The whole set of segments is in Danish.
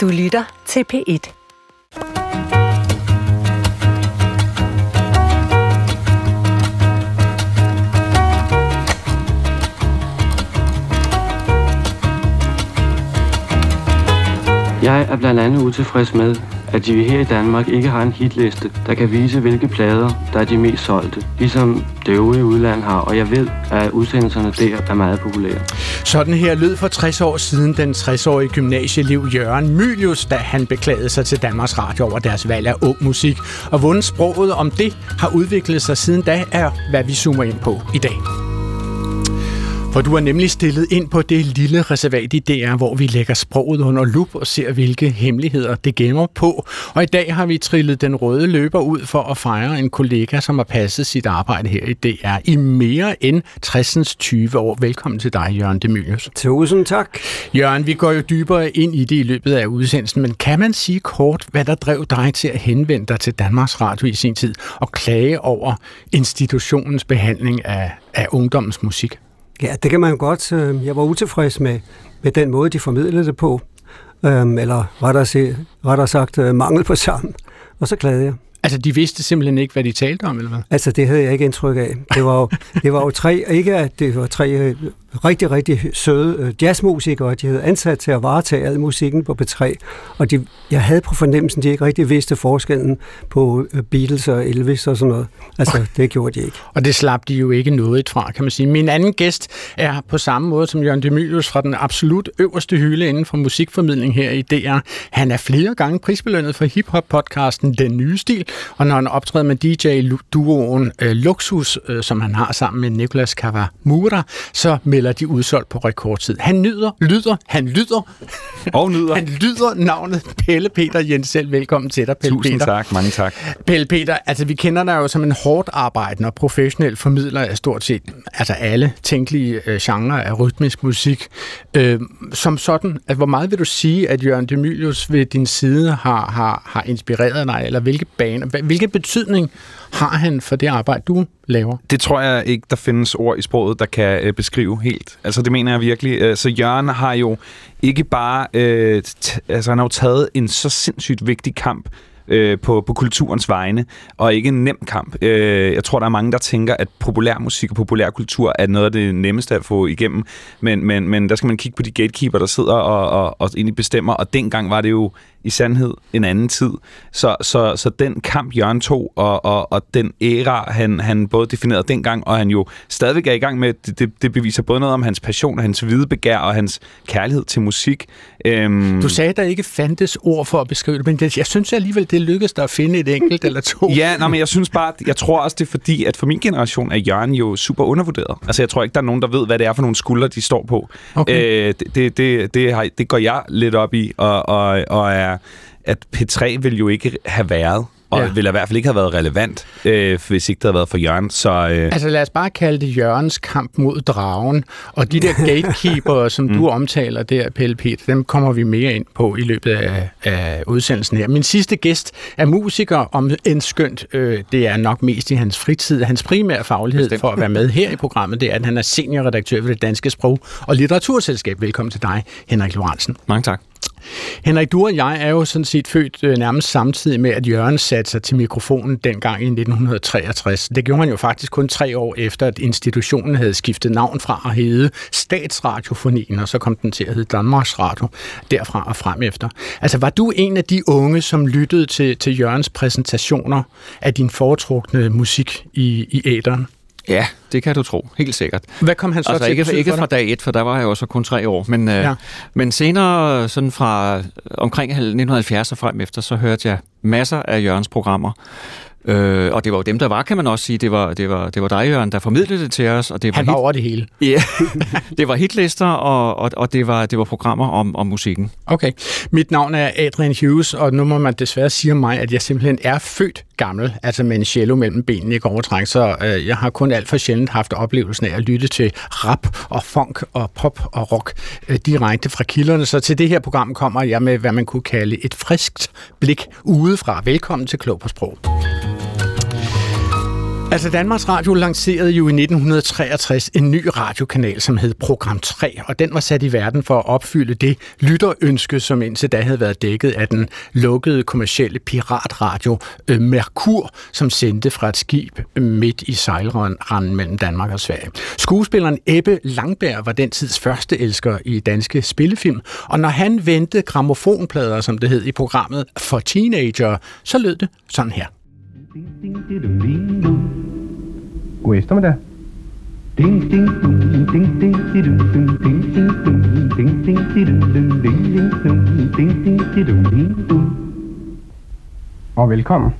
Du lytter til P1. Jeg er blandt andet utilfreds med, at de her i Danmark ikke har en hitliste, der kan vise, hvilke plader, der er de mest solgte, ligesom det øvrige udland har, og jeg ved, at udsendelserne der er meget populære. Sådan her lød for 60 år siden den 60-årige gymnasieliv Jørgen Mylius, da han beklagede sig til Danmarks Radio over deres valg af ung musik. Og hvordan sproget om det har udviklet sig siden da, er hvad vi zoomer ind på i dag. For du er nemlig stillet ind på det lille reservat i DR, hvor vi lægger sproget under lup og ser, hvilke hemmeligheder det gemmer på. Og i dag har vi trillet den røde løber ud for at fejre en kollega, som har passet sit arbejde her i DR i mere end 60 20 år. Velkommen til dig, Jørgen Demilius. Tusind tak. Jørgen, vi går jo dybere ind i det i løbet af udsendelsen, men kan man sige kort, hvad der drev dig til at henvende dig til Danmarks Radio i sin tid og klage over institutionens behandling af, af ungdommens musik? Ja, det kan man jo godt. Øh, jeg var utilfreds med, med den måde, de formidlede det på. Øhm, eller rettere, rettere sagt, øh, mangel på sammen. Og så klagede jeg. Altså, de vidste simpelthen ikke, hvad de talte om, eller hvad? Altså, det havde jeg ikke indtryk af. Det var jo, det var jo tre, ikke at det var tre øh, rigtig, rigtig søde øh, jazzmusikere, de havde ansat til at varetage al musikken på P3, og de, jeg havde på fornemmelsen, de ikke rigtig vidste forskellen på øh, Beatles og Elvis og sådan noget. Altså, det gjorde de ikke. Og det slap de jo ikke noget fra, kan man sige. Min anden gæst er på samme måde som Jørgen Demilius fra den absolut øverste hylde inden for musikformidling her i DR. Han er flere gange prisbelønnet for hiphop-podcasten Den Nye Stil, og når han optræder med DJ-duoen øh, Luxus, øh, som han har sammen med Nicolas Kawamura, så melder de udsolgt på rekordtid. Han nyder, lyder, han lyder. Og nyder. han lyder navnet Pelle Peter Jensel. Velkommen til dig, Pelle Tusind Peter. tak, mange tak. Pelle Peter, altså vi kender dig jo som en hårdt arbejdende og professionel formidler af stort set altså alle tænkelige øh, genrer af rytmisk musik. Øh, som sådan, at hvor meget vil du sige, at Jørgen Demilius ved din side har, har, har inspireret dig, eller hvilke baner, hvilken betydning har han for det arbejde, du laver? Det tror jeg ikke, der findes ord i sproget, der kan øh, beskrive helt. Altså det mener jeg virkelig. Øh, så Jørgen har jo ikke bare... Øh, t- altså han har jo taget en så sindssygt vigtig kamp øh, på, på kulturens vegne, og ikke en nem kamp. Øh, jeg tror, der er mange, der tænker, at populærmusik og populærkultur er noget af det nemmeste at få igennem, men, men, men der skal man kigge på de gatekeeper, der sidder og, og, og egentlig bestemmer, og dengang var det jo i sandhed en anden tid. Så, så, så den kamp, Jørgen tog, og, og, og den æra, han, han både definerede dengang, og han jo stadigvæk er i gang med, det, det, det beviser både noget om hans passion, og hans videbegær, og hans kærlighed til musik. Øhm, Du sagde, der ikke fandtes ord for at beskrive det, men det, jeg synes alligevel, det lykkedes dig at finde et enkelt eller to. Ja, nej, men jeg synes bare, jeg tror også, det er fordi, at for min generation er Jørgen jo super undervurderet. Altså, jeg tror ikke, der er nogen, der ved, hvad det er for nogle skuldre, de står på. Okay. Øh, det, det, det, det, har, det går jeg lidt op i, og, og, og er, at P3 vil jo ikke have været, og Ja. ville i hvert fald ikke have været relevant, øh, hvis ikke det havde været for Jørgen. Så øh, Altså lad os bare kalde det Jørgens kamp mod dragen. Og de der gatekeeper, som du omtaler der, Pelle Peter, dem kommer vi mere ind på i løbet af, af udsendelsen her. Min sidste gæst er musiker, om en skønt, øh, det er nok mest i hans fritid. Hans primære faglighed Bestemt. for at være med her i programmet, det er, at han er seniorredaktør ved det Danske Sprog- og Litteraturselskab. Velkommen til dig, Henrik Lorentzen. mange tak. Henrik, du og jeg er jo sådan set født øh, nærmest samtidig med, at Jørgen satte sig til mikrofonen dengang i 1963. Det gjorde han jo faktisk kun tre år efter, at institutionen havde skiftet navn fra at hedde Statsradiofonien, og så kom den til at hedde Danmarks Radio derfra og frem efter. Altså, var du en af de unge, som lyttede til, til Jørgens præsentationer af din foretrukne musik i, i æderen? Ja, det kan du tro. Helt sikkert. Hvad kom han så Altså til ikke, ikke fra dag et, for der var jeg jo så kun tre år. Men, Ja. ja. øh, men senere, sådan fra omkring 1970 og frem efter, så hørte jeg masser af Jørgens programmer. Øh, og det var jo dem, der var, kan man også sige. Det var, det var, det var dig, Jørgen, der formidlede det til os. Og det var Han var hit, over det hele. ja, det var hitlister, og, og, og det, var, det var programmer om, om musikken. Okay. Mit navn er Adrian Hughes, og nu må man desværre sige mig, at jeg simpelthen er født gammel, altså med en cello mellem benene i overtræk, så øh, jeg har kun alt for sjældent haft oplevelsen af at lytte til rap og funk og pop og rock øh, direkte fra kilderne. Så til det her program kommer jeg med, hvad man kunne kalde et friskt blik udefra. Velkommen til Klog på Sprog. Altså Danmarks Radio lancerede jo i 1963 en ny radiokanal, som hed Program 3, og den var sat i verden for at opfylde det lytterønske, som indtil da havde været dækket af den lukkede kommercielle piratradio øh, Merkur, som sendte fra et skib øh, midt i sejlranden mellem Danmark og Sverige. Skuespilleren Ebbe Langberg var den tids første elsker i danske spillefilm, og når han vendte gramofonplader, som det hed i programmet for teenager, så lød det sådan her. God eftermiddag. Ding, ding, ding, ding, ding, ding, ding, ding, ding, ding, ding, ding, di, dum, ding, dum. Og velkommen.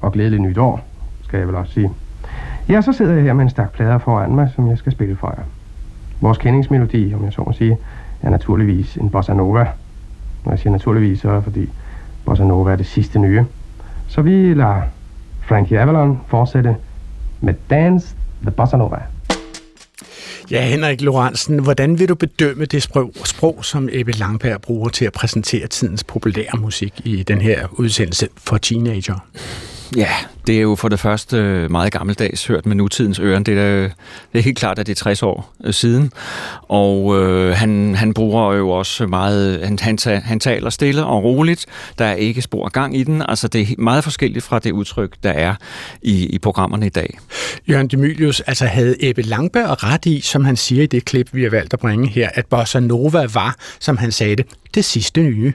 Og glædelig nytår, skal jeg vel også sige. Ja, så sidder jeg her med en stak plader foran mig, som jeg skal spille for jer. Vores kendingsmelodi, om jeg så må sige, er naturligvis en bossa nova. Når jeg siger naturligvis, så er det fordi bossa nova er det sidste nye. Så vi lader Frankie Avalon fortsætte med Dance the Bossa Nova. Ja, Henrik Lorentzen, hvordan vil du bedømme det sprog, sprog, som Ebbe Langberg bruger til at præsentere tidens populære musik i den her udsendelse for teenager? Ja, det er jo for det første meget gammeldags hørt med nutidens øren. Det er, det er helt klart, at det er 60 år øh, siden. Og øh, han, han bruger jo også meget... Han, han, han taler stille og roligt. Der er ikke spor gang i den. Altså, det er meget forskelligt fra det udtryk, der er i, i programmerne i dag. Jørgen Demilius, altså havde Ebbe Langberg ret i, som han siger i det klip, vi har valgt at bringe her, at Bossa Nova var, som han sagde det, det sidste nye.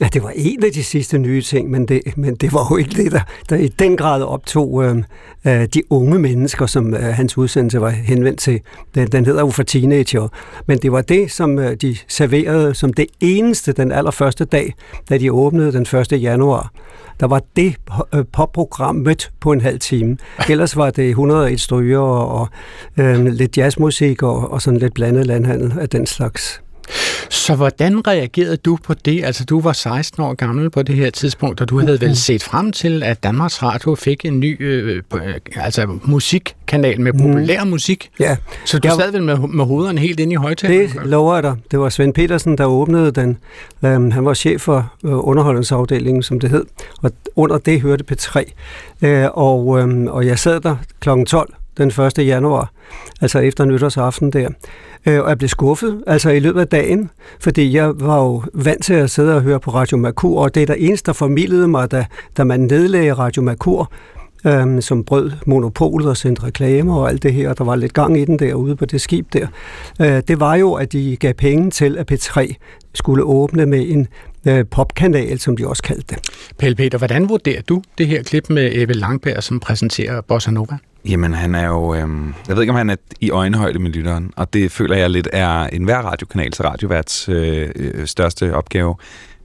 Ja, det var en af de sidste nye ting, men det, men det var jo ikke det, der, der i den grad optog øh, øh, de unge mennesker, som øh, hans udsendelse var henvendt til. Den, den hedder jo for teenager. Men det var det, som øh, de serverede som det eneste den allerførste dag, da de åbnede den 1. januar. Der var det øh, popprogrammet på en halv time. Ellers var det 101 stryger og, og øh, lidt jazzmusik og, og sådan lidt blandet landhandel af den slags. Så hvordan reagerede du på det? Altså, du var 16 år gammel på det her tidspunkt, og du havde vel set frem til, at Danmarks Radio fik en ny øh, altså, musikkanal med populær mm. musik. Ja. Så du sad vel med, med hovederne helt inde i højtaleren? Det lover jeg dig. Det var Svend Petersen, der åbnede den. Um, han var chef for uh, underholdningsafdelingen, som det hed. Og under det hørte P3. Uh, og, um, og jeg sad der kl. 12 den 1. januar, altså efter nytårsaften der øh, og jeg blev skuffet, altså i løbet af dagen, fordi jeg var jo vant til at sidde og høre på Radio Merkur, og det er der eneste, der formidlede mig, da, da man nedlagde Radio Merkur, øhm, som brød monopolet og sendte reklamer og alt det her, og der var lidt gang i den derude på det skib der, øh, det var jo, at de gav penge til, at P3 skulle åbne med en øh, popkanal, som de også kaldte det. Pelle Peter, hvordan vurderer du det her klip med Eve Langberg, som præsenterer Bossa Nova? Jamen, han er jo... Øhm, jeg ved ikke, om han er i øjenhøjde med lytteren, og det føler jeg lidt er en hver radiokanals radioværts øh, øh, største opgave.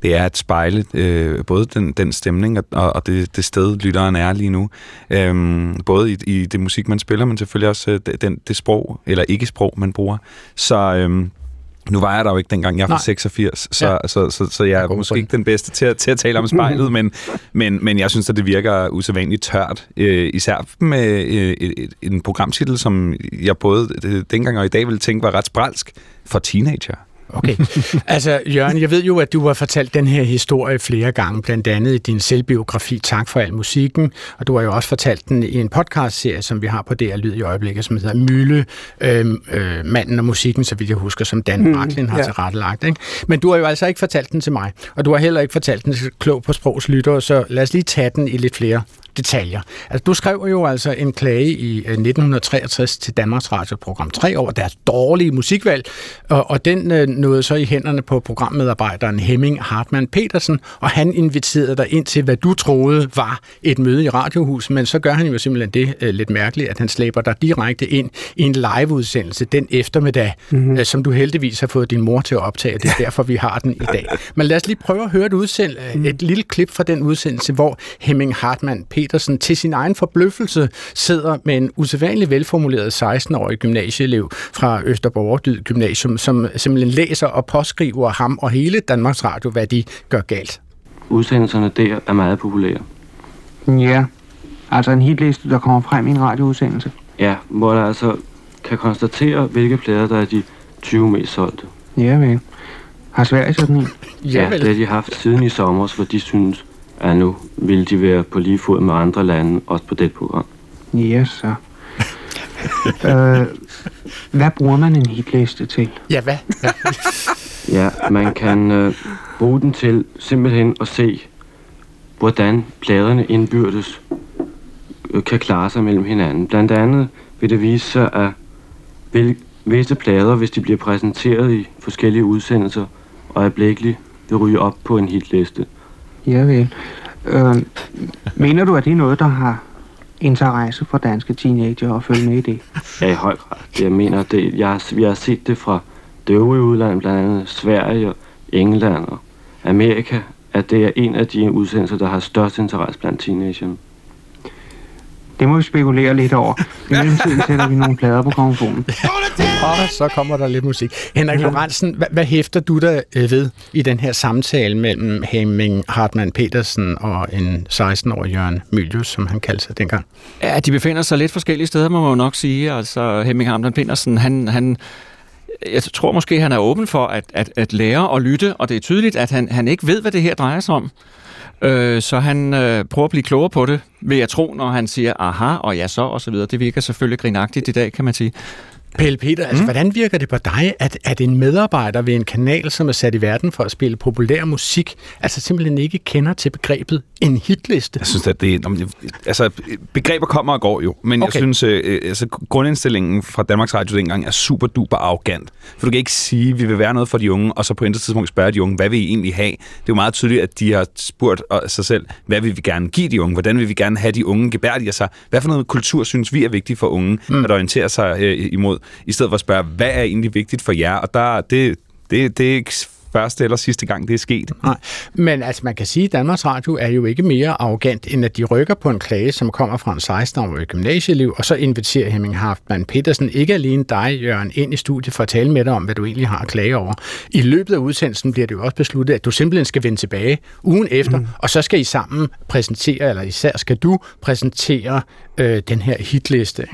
Det er at spejle øh, både den, den stemning og, og det, det sted, lytteren er lige nu. Øhm, både i, i det musik, man spiller, men selvfølgelig også øh, den, det sprog, eller ikke sprog, man bruger. Så... Øh, nu var jeg der jo ikke dengang, jeg var 86, så, ja. så, så, så jeg er måske ikke den bedste til at, til at tale om spejlet, men, men, men jeg synes, at det virker usædvanligt tørt, øh, især med øh, et, en programtitel, som jeg både dengang og i dag ville tænke var ret spralsk for teenager. Okay. Altså, Jørgen, jeg ved jo, at du har fortalt den her historie flere gange, blandt andet i din selvbiografi Tak for al musikken, og du har jo også fortalt den i en podcast-serie, som vi har på DR Lyd i øjeblikket, som hedder Mølle, øh, øh, manden og musikken, så vidt jeg husker, som Dan mm, Marklin har ja. tilrettelagt. Ikke? Men du har jo altså ikke fortalt den til mig, og du har heller ikke fortalt den til Klog på sprogslytter, så lad os lige tage den i lidt flere detaljer. Altså, du skrev jo altså en klage i 1963 øh, til Danmarks Radio program 3 over deres dårlige musikvalg, og, og den øh, nåede så i hænderne på programmedarbejderen Hemming Hartmann Petersen, og han inviterede dig ind til, hvad du troede var et møde i Radiohuset, men så gør han jo simpelthen det øh, lidt mærkeligt, at han slæber dig direkte ind i en liveudsendelse den eftermiddag, mm-hmm. øh, som du heldigvis har fået din mor til at optage. Det er derfor, vi har den i dag. Men lad os lige prøve at høre et, udsend, mm. et lille klip fra den udsendelse, hvor Hemming Hartmann Petersen Petersen til sin egen forbløffelse sidder med en usædvanligt velformuleret 16-årig gymnasieelev fra Østerborgerdyd Gymnasium, som simpelthen læser og påskriver ham og hele Danmarks Radio, hvad de gør galt. Udsendelserne der er meget populære. Ja, altså en hitliste, der kommer frem i en radioudsendelse. Ja, hvor der altså kan konstatere, hvilke plader, der er de 20 mest solgte. Ja, vel. Har Sverige sådan en? Ja, ja det har de haft siden i sommer, hvor de synes, at nu vil de være på lige fod med andre lande, også på det program. Ja, så. øh, hvad bruger man en hitliste til? Ja, hvad? Ja, man kan øh, bruge den til simpelthen at se, hvordan pladerne indbyrdes øh, kan klare sig mellem hinanden. Blandt andet vil det vise sig, at vil, visse plader, hvis de bliver præsenteret i forskellige udsendelser, og øjeblikkeligt vil ryge op på en hitliste. Ja vel. Øh, mener du, at det er noget, der har interesse for danske teenager at følge med i det? Ja, i høj grad. Jeg mener, det, jeg, har- vi har set det fra det øvrige udland, blandt andet Sverige, og England og Amerika, at det er en af de udsendelser, der har størst interesse blandt teenagerne. Det må vi spekulere lidt over. I mellemtiden sætter vi nogle plader på konfonen. Og så kommer der lidt musik. Henrik Lorentzen, hvad, hvad hæfter du der øh, ved i den her samtale mellem Hemming Hartmann Petersen og en 16-årig Jørgen Mylius, som han kaldte sig dengang? Ja, de befinder sig lidt forskellige steder, må man jo nok sige. Altså, Hemming Hamdan Petersen, han, han, jeg tror måske, han er åben for at, at, at lære og lytte, og det er tydeligt, at han, han ikke ved, hvad det her drejer sig om. Øh, så han øh, prøver at blive klogere på det, vil jeg tro, når han siger aha, og ja så, og så videre. Det virker selvfølgelig grinagtigt i dag, kan man sige. Pelle Peter, altså, hvordan virker det på dig, at, at en medarbejder ved en kanal, som er sat i verden for at spille populær musik, altså simpelthen ikke kender til begrebet en hitliste? Jeg synes, at det altså, begreber kommer og går jo, men okay. Jeg synes, øh, altså, grundindstillingen fra Danmarks Radio dengang er super duper arrogant. For du kan ikke sige, at vi vil være noget for de unge, og så på intet tidspunkt spørge de unge, hvad vil I egentlig have? Det er jo meget tydeligt, at de har spurgt øh, sig selv, hvad vil vi gerne give de unge? Hvordan vil vi gerne have de unge gebærdiger sig? Hvad for noget kultur synes vi er vigtigt for unge, mm. at orientere sig øh, imod? I stedet for at spørge, hvad er egentlig vigtigt for jer? Og der, det, det, det er ikke første eller sidste gang, det er sket. Nej, men altså man kan sige, at Danmarks Radio er jo ikke mere arrogant, end at de rykker på en klage, som kommer fra en 16-årig gymnasieelev, og så inviterer Hemming Hartmann Petersen ikke alene dig, Jørgen, ind i studiet for at tale med dig om, hvad du egentlig har at klage over. I løbet af udsendelsen bliver det jo også besluttet, at du simpelthen skal vende tilbage ugen efter, mm. og så skal I sammen præsentere, eller især skal du præsentere øh, den her hitliste.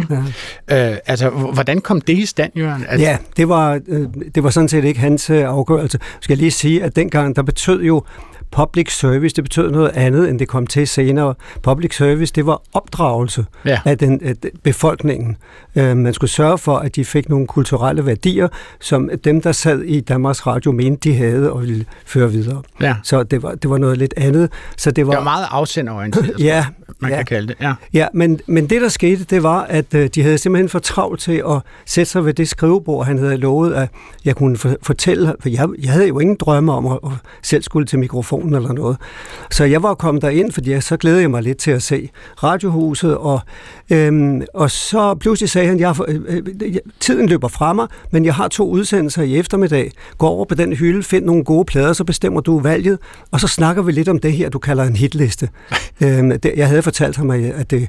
Ja. Øh, altså, hvordan kom det i stand, Jørgen? Altså, Ja, det var, øh, det var sådan set ikke hans øh, afgørelse. Skal jeg lige sige, at dengang, der betød jo public service, det betød noget andet, end det kom til senere. Public service, det var opdragelse Ja. af, den, af befolkningen. Øh, man skulle sørge for, at de fik nogle kulturelle værdier, som dem, der sad i Danmarks Radio, mente, de havde og ville føre videre. Ja. Så det var, det var noget lidt andet. Så det var, Det var meget afsenderorienteret, Ja, man ja. kan kalde det. Ja. Ja, men, men det der skete, det var, at øh, de havde simpelthen for travlt til at sætte sig ved det skrivebord, han havde lovet, at jeg kunne for, fortælle, for jeg, jeg havde jo ingen drømme om at, at selv skulle til mikrofonen eller noget. Så jeg var kommet derind, fordi jeg, så glædede jeg mig lidt til at se radiohuset, og, øhm, og så pludselig sagde han, jeg, har- øh, øh, tiden løber fra mig, men jeg har to udsendelser i eftermiddag. Gå over på den hylde, find nogle gode plader, så bestemmer du valget, og så snakker vi lidt om det her, du kalder en hitliste. øhm, det, jeg havde fortalt ham, at det, øh,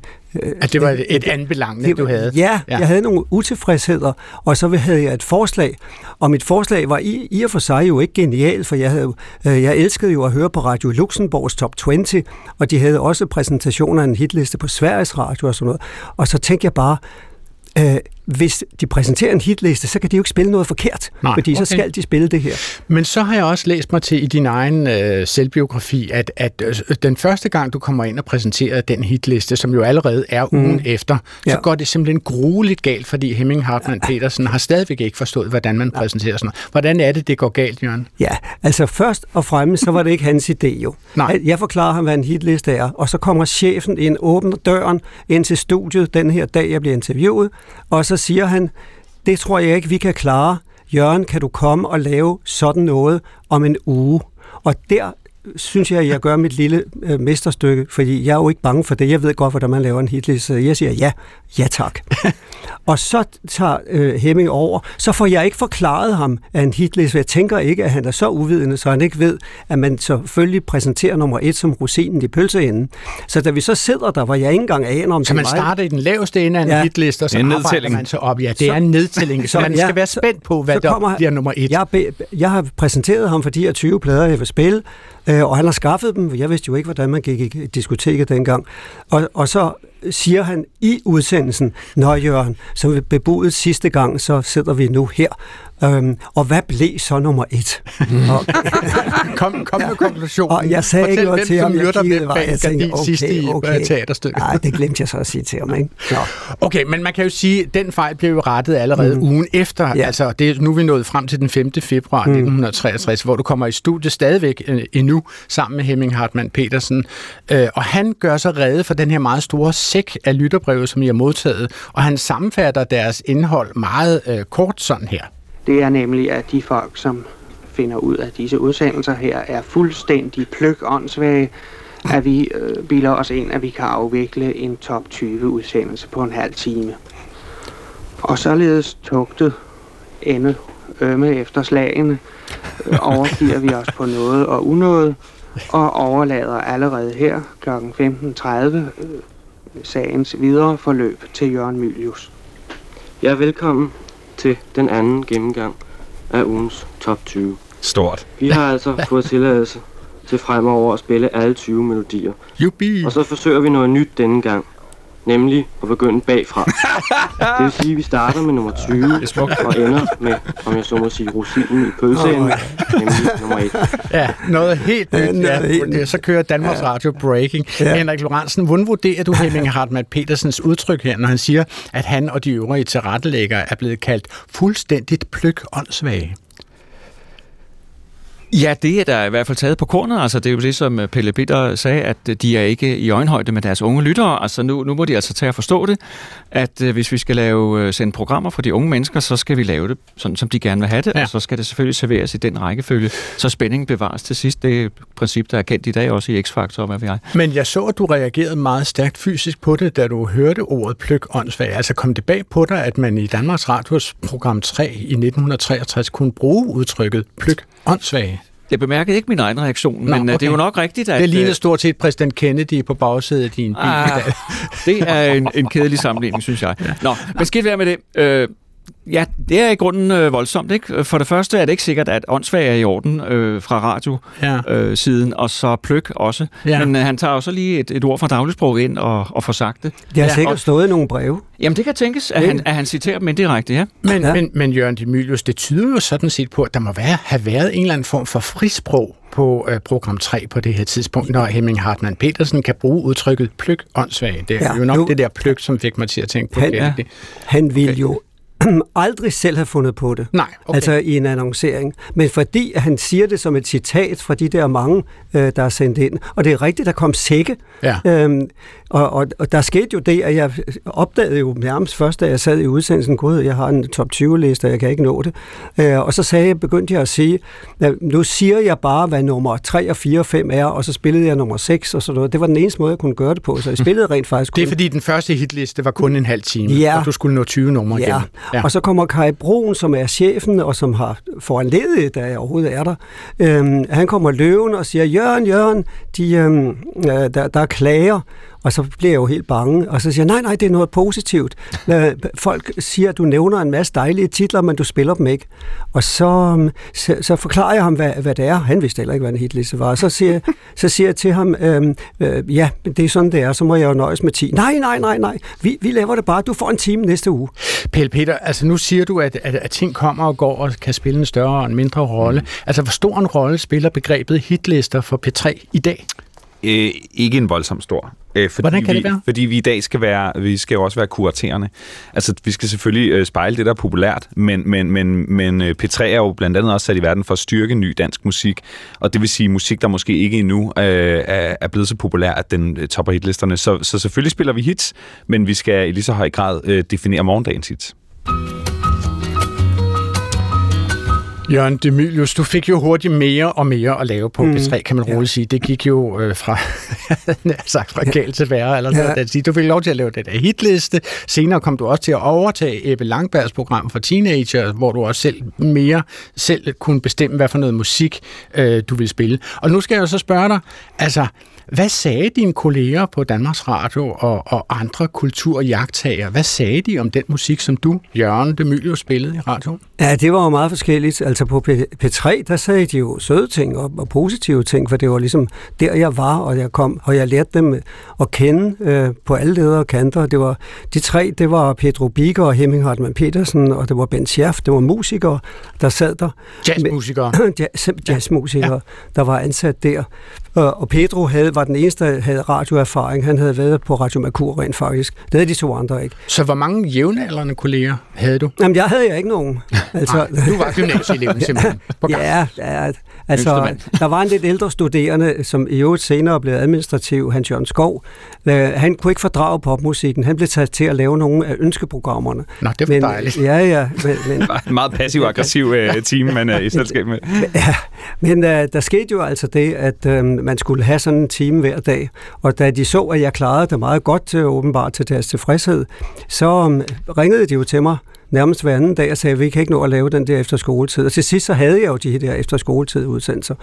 At det var et, et anbelangende, du havde. Ja, ja, jeg havde nogle utilfredsheder, og så havde jeg et forslag. Og mit forslag var i, i og for sig jo ikke genialt, for jeg, havde, øh, jeg elskede jo at høre på Radio Luxembourgs Top 20, og de havde også præsentationer af en hitliste på Sveriges Radio og sådan noget. Og så tænkte jeg bare, øh, hvis de præsenterer en hitliste, så kan de jo ikke spille noget forkert, Nej, fordi så okay. skal de spille det her. Men så har jeg også læst mig til i din egen øh, selvbiografi, at, at øh, den første gang, du kommer ind og præsenterer den hitliste, som jo allerede er ugen efter, så Ja. går det simpelthen grueligt galt, fordi Hemming Hartmann Petersen har stadigvæk ikke forstået, hvordan man præsenterer sådan noget. Hvordan er det, det går galt, Jørgen? Ja, altså først og fremmest, så var det ikke hans idé jo. Nej. Jeg forklarer ham, hvad en hitliste er, og så kommer chefen ind, åbner døren ind til studiet den her dag, jeg bliver interviewet, og så siger han, det tror jeg ikke, vi kan klare. Jørgen, kan du komme og lave sådan noget om en uge? Og der synes jeg, at jeg gør mit lille øh, mesterstykke, fordi jeg er jo ikke bange for det. Jeg ved godt, hvordan man laver en hitliste. Så jeg siger ja, ja tak. og så tager øh, Hemming over. Så får jeg ikke forklaret ham af en hitliste. Jeg tænker ikke, at han er så uvidende, så han ikke ved, at man selvfølgelig præsenterer nummer et som rosinen i pølseenden. Så da vi så sidder der, hvor jeg ikke engang aner, om Så det man er mig- starter i den laveste ende af en Ja. hitliste, og så er arbejder nedtælling. man sig op. Ja, det Så- er en nedtælling, så, så- man ja, skal være så- spændt på, hvad så der kommer- bliver nummer et. Jeg, jeg har præsenteret ham for de her 20 plader, jeg vil spille, øh, og han har skaffet dem. Jeg vidste jo ikke, hvordan man gik i diskoteket dengang. Og, og så siger han i udsendelsen, Nå Jørgen, som vi bebudet sidste gang, så sidder vi nu her. Øhm, og hvad blev så nummer et? og, kom, kom med konklusionen. Og jeg sagde Fortæl, ikke noget hvem til ham. Jeg kiggede bag jeg tænkte, gardin sidst i okay, okay. teaterstykket. Nej, det glemte jeg så at sige til ham, ikke? Nå. Okay, men man kan jo sige, at den fejl blev jo rettet allerede mm. ugen efter. Ja. Altså, det nu er vi nået frem til den 5. februar mm. 1963, hvor du kommer i studiet stadigvæk øh, endnu sammen med Hemming Hartmann Petersen. Øh, og han gør sig redde for den her meget store sæk af lytterbrevet, som I har modtaget. Og han sammenfatter deres indhold meget øh, kort sådan her. Det er nemlig, at de folk, som finder ud af disse udsendelser her, er fuldstændig pløk-åndssvage, at vi øh, bilder os ind, at vi kan afvikle en top 20 udsendelse på en halv time. Og således tugtet ende ømme efter slagene, øh, overgiver vi os på noget og unåde, og overlader allerede her kl. 15.30 øh, sagens videre forløb til Jørgen Mylius. Jeg er velkommen til den anden gennemgang af ugens top 20. Stort. Vi har altså fået tilladelse til fremover at spille alle 20 melodier. Jubi! Og så forsøger vi noget nyt denne gang. Nemlig at begynde bagfra. Det vil sige, at vi starter med nummer 20 og ender med, om jeg så må sige, rosinen i pølseenden, nemlig nummer 1. Ja, noget helt nyt. noget Ja, helt nyt. så kører Danmarks Radio Breaking. Ja. Henrik Lorentzen, hvordan vurderer du Hemming Hartmann Petersens udtryk her, når han siger, at han og de øvrige tilrettelæggere er blevet kaldt fuldstændigt pløk åndssvage? Ja, det er der i hvert fald taget på kornet. Altså, det er jo det, som øh, Pelle Bitter sagde, at øh, de er ikke i øjenhøjde med deres unge lyttere. Altså, nu, nu må de altså tage at forstå det, at øh, hvis vi skal lave sende programmer for de unge mennesker, så skal vi lave det sådan, som de gerne vil have det, Ja. og så skal det selvfølgelig serveres i den rækkefølge, så spændingen bevares til sidst. Det er et princip, der er kendt i dag også i X-Factor, og hvad ved jeg. Men jeg så, at du reagerede meget stærkt fysisk på det, da du hørte ordet pløk åndssvage. Altså kom det bag på dig, at man i Danmarks Radios program 3 i 1963 kunne bruge udtrykket pløk åndssvage? Jeg bemærkede ikke min egen reaktion, Nå, men øh, det er jo okay. nok rigtigt, at... Det ligner øh, stort set præsident Kennedy på bagsædet af din bil. Ah, det er en, en kedelig sammenligning, synes jeg. Nå, men skidt være med det. Øh, ja, det er i grunden øh, voldsomt. Ikke? For det første er det ikke sikkert, at åndssvag er i orden øh, fra radio Ja. øh, siden, og så pløk også. Ja. Men øh, han tager jo så lige et, et ord fra dagligsprog ind og, og får sagt det. Det har Ja, sikkert og- stået i nogle breve. Jamen det kan tænkes, at Ja. han, at han citerer dem indirekte, ja. Men, ja. Men, men Jørgen Demilius, det tyder jo sådan set på, at der må være, have været en eller anden form for frisprog på øh, program 3 på det her tidspunkt, når Hemming Hartmann Petersen kan bruge udtrykket pløk åndssvag. Det er ja, jo nok nu- det der pløk, som fik mig til at tænke på Han- det. ja. det. Han ville jo aldrig selv have fundet på det. Nej, okay. Altså i en annoncering. Men fordi han siger det som et citat fra de der mange, øh, der er sendt ind. Og det er rigtigt, der kom sække. Ja. Øhm, og, og, og der skete jo det, at jeg opdagede jo nærmest først, da jeg sad i udsendelsen, gud, jeg har en top 20-liste, og jeg kan ikke nå det. Øh, og så sagde jeg, begyndte jeg at sige, at nu siger jeg bare, hvad nummer 3 og 4 og 5 er, og så spillede jeg nummer 6 og sådan noget. Det var den eneste måde, jeg kunne gøre det på, så jeg spillede rent faktisk Det er kun fordi, den første hitliste var kun en halv time, Ja. og du skulle nå 20 numre Ja. igennem ja, og så kommer Kai Broen, som er chefen, og som har foranledet, da jeg overhovedet er der. Øhm, han kommer løven og siger, Jørgen, Jørgen, de, øhm, øh, der, der er klager. Og så bliver jeg jo helt bange, og så siger jeg, nej, nej, det er noget positivt. Folk siger, at du nævner en masse dejlige titler, men du spiller dem ikke. Og så, øhm, så, så forklarer jeg ham, hvad, hvad det er. Han vidste heller ikke, hvad en hitliste var. Og så siger, så siger jeg til ham, øhm, øh, ja, det er sådan, det er, så må jeg jo nøjes med 10. Nej, nej, nej, nej, vi, vi laver det bare. Du får en time næste uge. Pelle Peter, altså nu siger du, at, at, at ting kommer og går og kan spille en større og en mindre rolle. Mm. Altså hvor stor en rolle spiller begrebet hitlister for P3 i dag? Øh, ikke en voldsom stor. Øh, fordi Hvordan kan vi, det være? Fordi vi i dag skal være, vi skal jo også være kuraterende. Altså, vi skal selvfølgelig øh, spejle det, der er populært, men, men, men, men øh, P3 er jo blandt andet også sat i verden for at styrke ny dansk musik, og det vil sige musik, der måske ikke endnu øh, er, er blevet så populær, at den øh, topper hitlisterne. Så, så selvfølgelig spiller vi hits, men vi skal i lige så høj grad øh, definere morgendagens hits. Jørgen Demilius, du fik jo hurtigt mere og mere at lave på mm. P3, kan man roligt sige. Det gik jo øh, fra, sagt, fra galt til værre. Eller Ja. ja. Du fik lov til at lave den der hitliste. Senere kom du også til at overtage Ebbe Langbergs program for teenager, hvor du også selv mere selv kunne bestemme, hvad for noget musik øh, du ville spille. Og nu skal jeg jo så spørge dig, altså, hvad sagde dine kolleger på Danmarks Radio og, og andre kulturjagttager? Hvad sagde de om den musik, som du, Jørgen Demilius, spillede i radioen? Ja, det var jo meget forskelligt. Altså, på P- P3, der sagde de jo søde ting og, og positive ting, for det var ligesom der, jeg var, og jeg kom, og jeg lærte dem at kende øh, på alle ledere og kanter. Det var, de tre, det var Pedro Biger og Hemming Hartmann Petersen, og det var Ben Scherf, det var musikere, der sad der. Jazzmusikere. Jazz, jazzmusikere, ja. der var ansat der. Og, og Pedro havde, var den eneste, der havde radioerfaring. Han havde været på Radio Merkur rent faktisk. Det havde de to andre ikke. Så hvor mange jævnaldrende kolleger havde du? Jamen, jeg havde jeg ikke nogen. Altså, Nej, du var gymnasieeleven simpelthen. Ja, ja, altså, der var en lidt ældre studerende, som i øvrigt senere blev administrativ, Hans Jørgen Skov. Øh, Han kunne ikke fordrage popmusikken. Han blev taget til at lave nogle af ønskeprogrammerne. Nå, det var men, dejligt. Ja, ja. Men, men, En meget passiv-aggressiv øh, team, man er i selskab med. Ja, men øh, der skete jo altså det, at øh, man skulle have sådan en time hver dag, og da de så, at jeg klarede det meget godt, øh, åbenbart til deres tilfredshed, så øh, ringede de jo til mig nærmest hver anden dag og sagde, at vi kan ikke nå at lave den der efter skoletid. Og til sidst så havde jeg jo de der efter skoletid udsendelser.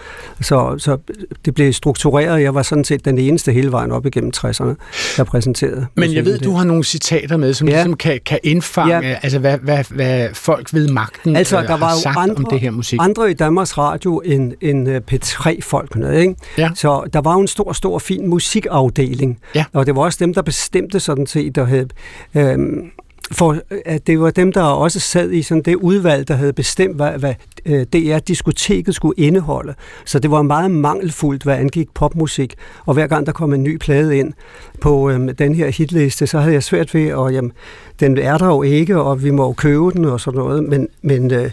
Så, så det blev struktureret. Jeg var sådan set den eneste hele vejen op igennem 60'erne, der præsenterede. Men jeg ved, musikken du har nogle citater med, som Ja. ligesom kan, kan indfange, Ja. altså hvad, hvad, hvad folk ved magten Altså, øh, der var jo sagt andre, om det her musik. andre i Danmarks Radio end, end øh, P3-folkene, ikke? Ja. Så der var jo en stor, stor, fin musikafdeling. Ja. Og det var også dem, der bestemte sådan set, der havde... Øhm, for at det var dem, der også sad i sådan det udvalg, der havde bestemt, hvad, hvad øh, DR-diskoteket skulle indeholde. Så det var meget mangelfuldt, hvad angik popmusik. Og hver gang der kom en ny plade ind på øh, den her hitliste, så havde jeg svært ved, at jamen, den er der jo ikke, og vi må jo købe den og sådan noget. Men, men øh,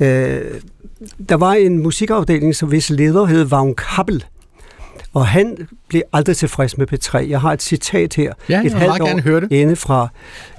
øh, der var en musikafdeling, som hvis leder hed Vagn Kappel, og han blev aldrig tilfreds med P3. Jeg har et citat her. Ja, jeg et vil meget gerne høre det. inde fra,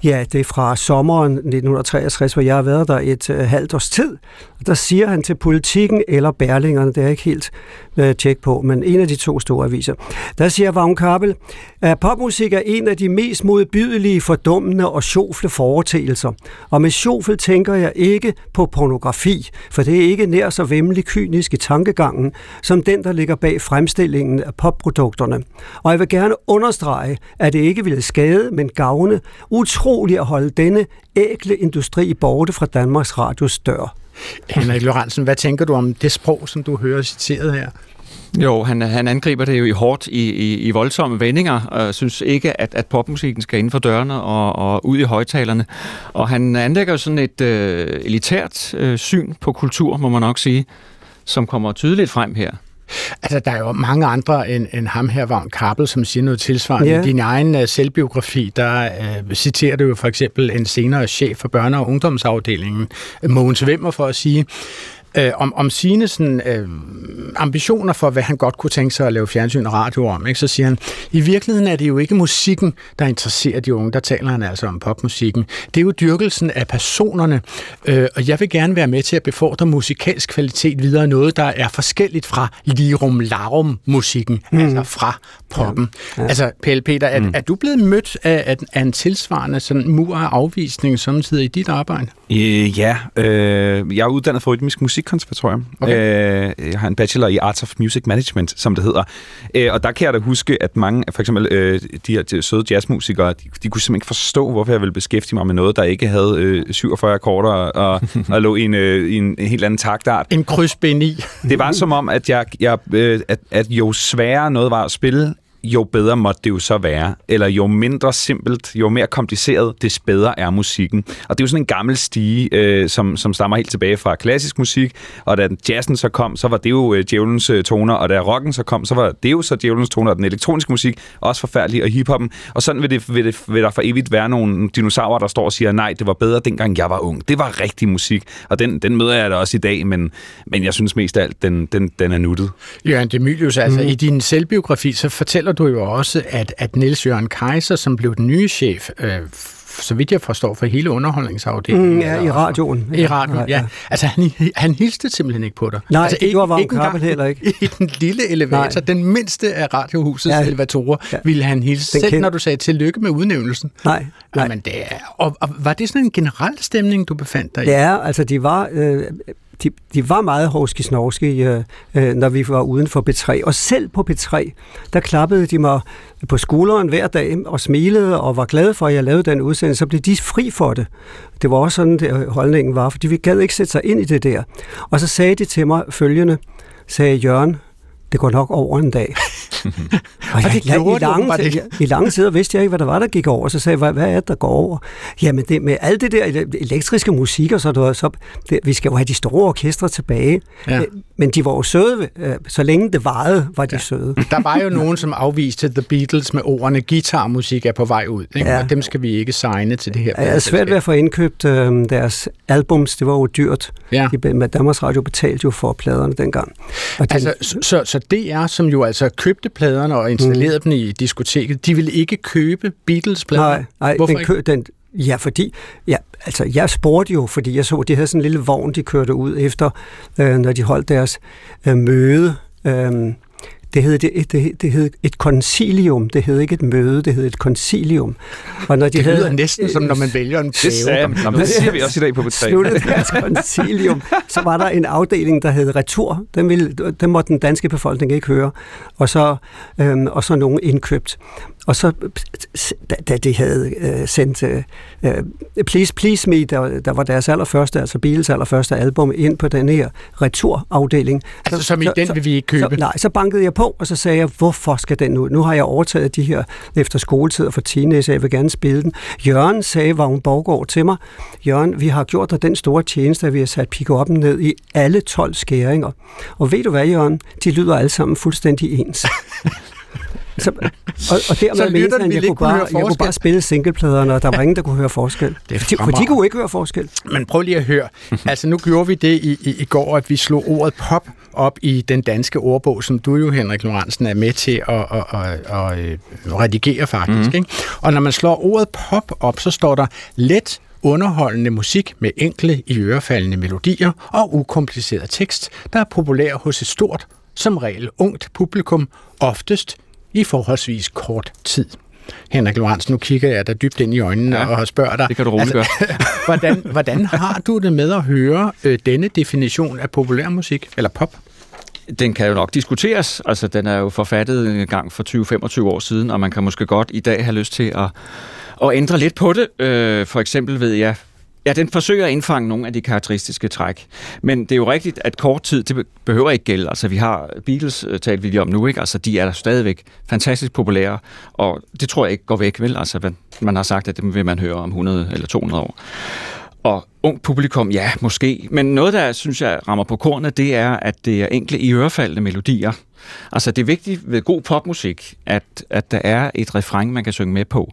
ja, det er fra sommeren 1963, hvor jeg har været der et øh, halvt års tid. Og der siger han til politikken eller Berlingerne, det er jeg ikke helt øh, tjek på, men en af de to store aviser. Der siger Vagn Kappel, at popmusik er en af de mest modbydelige, fordummende og sjofle foreteelser. Og med sjofel tænker jeg ikke på pornografi, for det er ikke nær så vemmelig kynisk i tankegangen, som den, der ligger bag fremstillingen af popprodukterne. Og jeg vil gerne understrege, at det ikke ville skade, men gavne utroligt at holde denne ægle industri borte fra Danmarks Radios dør. Henrik Lorentzen, hvad tænker du om det sprog, som du hører citeret her? Jo, han, han angriber det jo i hårdt i, i, i voldsomme vendinger, og synes ikke, at, at popmusikken skal inden for dørene og, og ud i højtalerne. Og han anlægger jo sådan et øh, elitært øh, syn på kultur, må man nok sige, som kommer tydeligt frem her. Altså, der er jo mange andre end, end ham her, Vagn Kappel, som siger noget tilsvarende. Ja. I din egen uh, selvbiografi, der uh, citerer du jo for eksempel en senere chef for børne- og ungdomsafdelingen, Mogens Vemmer, for at sige, øh, om, om sine sådan, øh, ambitioner for, hvad han godt kunne tænke sig at lave fjernsyn og radio om. Ikke? Så siger han, i virkeligheden er det jo ikke musikken, der interesserer de unge. Der taler han altså om popmusikken. Det er jo dyrkelsen af personerne, øh, og jeg vil gerne være med til at befordre musikalsk kvalitet videre. Noget, der er forskelligt fra lirum larum musikken, mm. altså fra poppen. Ja. Ja. Altså, Pelle Peter, er, mm. er du blevet mødt af, af, en tilsvarende sådan mur af afvisning samtidig i dit arbejde? Øh, ja, øh, jeg er uddannet fra Rytmisk Musikkonservatorium. Okay. Øh, jeg har en bachelor i Arts of Music Management, som det hedder. Øh, og der kan jeg da huske, at mange, for eksempel øh, de her de søde jazzmusikere, de, de kunne simpelthen ikke forstå, hvorfor jeg ville beskæftige mig med noget, der ikke havde øh, 47 akkorder og, og lå i en, øh, i en helt anden taktart. En kryds B9. Det var som om, at, jeg, jeg, øh, at, at jo sværere noget var at spille, jo bedre måtte det jo så være. Eller jo mindre simpelt, jo mere kompliceret, des bedre er musikken. Og det er jo sådan en gammel stige, øh, som, som stammer helt tilbage fra klassisk musik. Og da jazzen så kom, så var det jo øh, djævelens øh, toner. Og da rocken så kom, så var det jo så djævelens toner. Og den elektroniske musik, også forfærdelig, og hiphoppen. Og sådan vil, det, vil, det, vil der for evigt være nogle dinosaurer, der står og siger, nej, det var bedre dengang jeg var ung. Det var rigtig musik. Og den, den møder jeg da også i dag, men, men jeg synes mest af alt, den, den, den er nuttet. Jørgen Demilius, altså mm. i din selvbiografi, så fortæller du jo også, at, at Niels Jørgen Kaiser, som blev den nye chef, øh, så vidt jeg forstår, for hele underholdningsafdelingen. Mm, ja, i radioen. I radioen, ja. Altså, han, han hilste simpelthen ikke på dig. Nej, altså, det gjorde Vagn engang Kappel heller ikke. I den lille elevator, Nej. den mindste af radiohusets Ja. ja. elevatorer, Ja. ja. ville han hilse, Den selv kend- når du sagde tillykke med udnævnelsen. Nej, nej. Jamen, det er, og, og, var det sådan en generel stemning, du befandt dig i? Ja, altså de var... Øh, de, de var meget hovski snorske, øh, øh, når vi var uden for B3. Og selv på B3, der klappede de mig på skulderen hver dag og smilede og var glade for, at jeg lavede den udsendelse. Så blev de fri for det. Det var også sådan, det øh, holdningen var, fordi vi gad ikke sætte sig ind i det der. Og så sagde de til mig følgende, sagde Jørgen, det går nok over en dag. og, det jeg, gjorde i, det lange, åbenbart tid, i lange tider vidste jeg ikke, hvad der var, der gik over. Så sagde jeg, hvad, hvad er det, der går over? Jamen, det, med alt det der elektriske musik og så, der, så det, vi skal jo have de store orkestre tilbage. Ja. Øh, Men de var jo søde. øh, Så længe det varede, var de ja. søde. Der var jo nogen, som afviste The Beatles med ordene guitarmusik er på vej ud. Ikke? Ja. Ja. Og dem skal vi ikke signe til det her. Jeg er svært ved at få indkøbt øh, deres albums. Det var jo dyrt. Ja. De, Danmarks Radio betalte jo for pladerne dengang. Og de, Altså, så, så, så DR, som jo altså købte pladerne og installerede mm. dem i diskoteket, de ville ikke købe Beatles-plader? Nej, nej Hvorfor den kø, den, ja, fordi, ja, altså jeg spurgte jo, fordi jeg så, de havde sådan en lille vogn, de kørte ud efter, øh, når de holdt deres øh, møde. Øh, det hed, det, det, det hed et concilium, det hed ikke et møde, det hed et concilium. Og når de Det havde, lyder næsten som, når man vælger en Det. Nå, men det siger vi også i dag på B3. sluttede deres concilium, så var der en afdeling, der hed Retur. Den, ville, den måtte den danske befolkning ikke høre. Og så, øhm, og så nogen indkøbt. Og så, da, de havde øh, sendt øh, øh, Please Please Me, der, der var deres allerførste, altså Beatles allerførste album, ind på den her returafdeling. Altså, som i den vil vi ikke købe. Så, nej, så bankede jeg på, og så sagde jeg, hvorfor skal den ud? Nu har jeg overtaget de her efter skoletid for teenager, jeg vil gerne spille den. Jørgen sagde Vagn Borgård til mig, Jørgen, vi har gjort dig den store tjeneste, at vi har sat pick ned i alle 12 skæringer. Og ved du hvad, Jørgen? De lyder alle sammen fuldstændig ens. Så, og, og dermed Så han, ville jeg ikke kunne, bare, høre jeg kunne forskel. bare spille singlepladerne, og der var ingen, der kunne høre forskel. Det er For de, for de kunne ikke høre forskel. Men prøv lige at høre. Altså, nu gjorde vi det i, i, i går, at vi slog ordet pop op i den danske ordbog, som du jo, Henrik Lorentzen, er med til at, at, at, at, at redigere faktisk. Mm. Ikke? Og når man slår ordet pop op, så står der let underholdende musik med enkle, i ørefaldende melodier og ukompliceret tekst, der er populær hos et stort, som regel ungt publikum, oftest i forholdsvis kort tid. Henrik Lorentzen, nu kigger jeg dig dybt ind i øjnene ja, og spørger dig. det kan du roligt gøre. hvordan, hvordan har du det med at høre øh, denne definition af populærmusik, eller pop? Den kan jo nok diskuteres. Altså, den er jo forfattet en gang for 20-25 år siden, og man kan måske godt i dag have lyst til at, at ændre lidt på det. Øh, for eksempel ved jeg, Ja, den forsøger at indfange nogle af de karakteristiske træk. Men det er jo rigtigt, at kort tid, det behøver ikke gælde. Altså, vi har øh, Beatles, øh, talt vi lige om nu, ikke? Altså, de er stadigvæk fantastisk populære, og det tror jeg ikke går væk, vel? Altså, man- man har sagt, at dem vil man høre om 100 eller 200 år. Og ung publikum, ja, måske. Men noget, der synes jeg rammer på kornet, det er, at det er enkle i ørefaldende melodier. Altså, det er vigtigt ved god popmusik, at, at der er et refræng, man kan synge med på.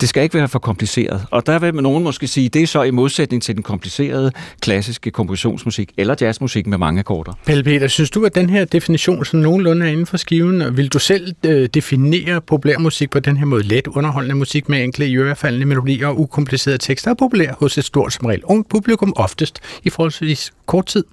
Det skal ikke være for kompliceret. Og der vil nogen måske sige, det er så i modsætning til den komplicerede klassiske kompositionsmusik eller jazzmusik med mange akkorder. Pelle Peter, synes du, at den her definition sådan nogenlunde er inden for skiven? Og Vil du selv øh, definere populærmusik på den her måde? Let underholdende musik med enkle, i ørefaldende melodier og ukomplicerede tekster er populær hos et stort, som regel ungt publikum, oftest i forholdsvis kort tid.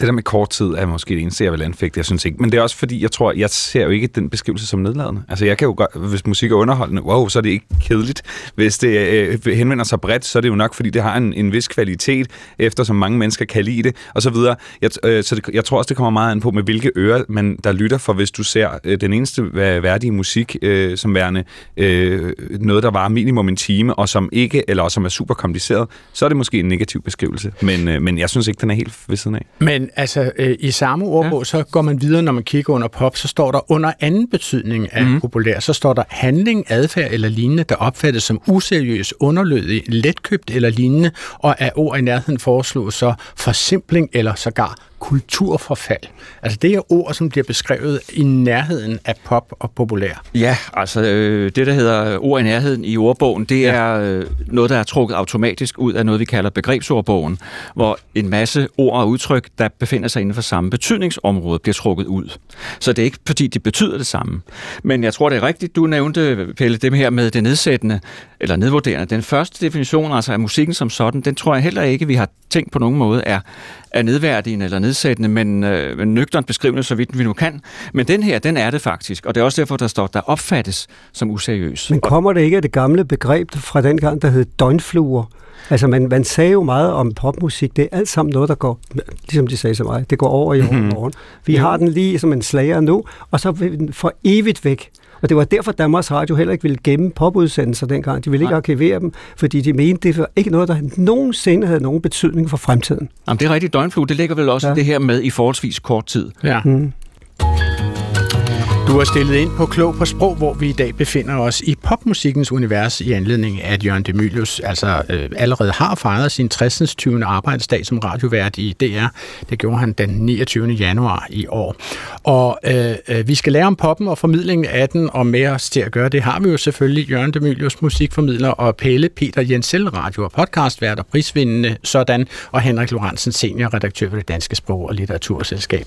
Det der med kort tid er måske det eneste, jeg vil anfægte. Jeg synes ikke. Men det er også fordi, jeg tror, jeg ser jo ikke den beskrivelse som nedladende. Altså jeg kan jo godt, hvis musik er underholdende, wow, så er det ikke kedeligt. Hvis det øh, henvender sig bredt, så er det jo nok, fordi det har en, en vis kvalitet, efter som mange mennesker kan lide det, og så videre. Jeg, øh, så det, jeg tror også, det kommer meget an på, med hvilke ører man der lytter, for hvis du ser øh, den eneste værdige musik øh, som værende øh, noget, der var minimum en time, og som ikke, eller som er super kompliceret, så er det måske en negativ beskrivelse. Men, øh, men jeg synes ikke, den er helt ved siden af. Men altså, øh, i samme ordbog, ja. så går man videre, når man kigger under pop, så står der under anden betydning af mm. populær, så står der handling, adfærd eller lignende, der opfattes som useriøs, underlødig, letkøbt eller lignende, og af ord i nærheden foreslås så forsimpling eller sågar kulturforfald. Altså det er ord, som bliver beskrevet i nærheden af pop og populær. Ja, altså øh, det, der hedder ord i nærheden i ordbogen, det Ja. er øh, noget, der er trukket automatisk ud af noget, vi kalder begrebsordbogen, hvor en masse ord og udtryk, der befinder sig inden for samme betydningsområde, bliver trukket ud. Så det er ikke, fordi de betyder det samme. Men jeg tror, det er rigtigt, du nævnte, Pelle, det her med det nedsættende, eller nedvurderende. Den første definition, altså af musikken som sådan, den tror jeg heller ikke, vi har tænkt på nogen måde, er, er nedværdigende eller nedsættende, men, øh, nøgternt beskrivende, så vidt vi nu kan. Men den her, den er det faktisk, og det er også derfor, der står, der opfattes som useriøs. Men kommer det ikke af det gamle begreb fra den gang, der hed døgnfluer? Altså, man, man sagde jo meget om popmusik. Det er alt sammen noget, der går, ligesom de sagde til mig, det går over i overmorgen. Vi har den lige som en slager nu, og så vil den for evigt væk. Og det var derfor, Danmarks Radio heller ikke ville gemme popudsendelser dengang. De ville ikke arkivere dem, fordi de mente, det var ikke noget, der nogensinde havde nogen betydning for fremtiden. Jamen, det er rigtigt. Døgnflue, det ligger vel også ja. det her med i forholdsvis kort tid. Ja. Mm. Du er stillet ind på Klog på Sprog, hvor vi i dag befinder os i popmusikkens univers i anledning af, at Jørgen Demilius altså øh, allerede har fejret sin 60. 20. arbejdsdag som radiovært i DR. Det gjorde han den 29. januar i år. Og øh, øh, vi skal lære om poppen og formidlingen af den, og med os til at gøre det har vi jo selvfølgelig Jørgen Demilius, musikformidler, og Pelle Peter Jensel, radio- og podcastvært og prisvindende sådan, og Henrik Lorentzen, seniorredaktør ved det Danske Sprog- og Litteraturselskab.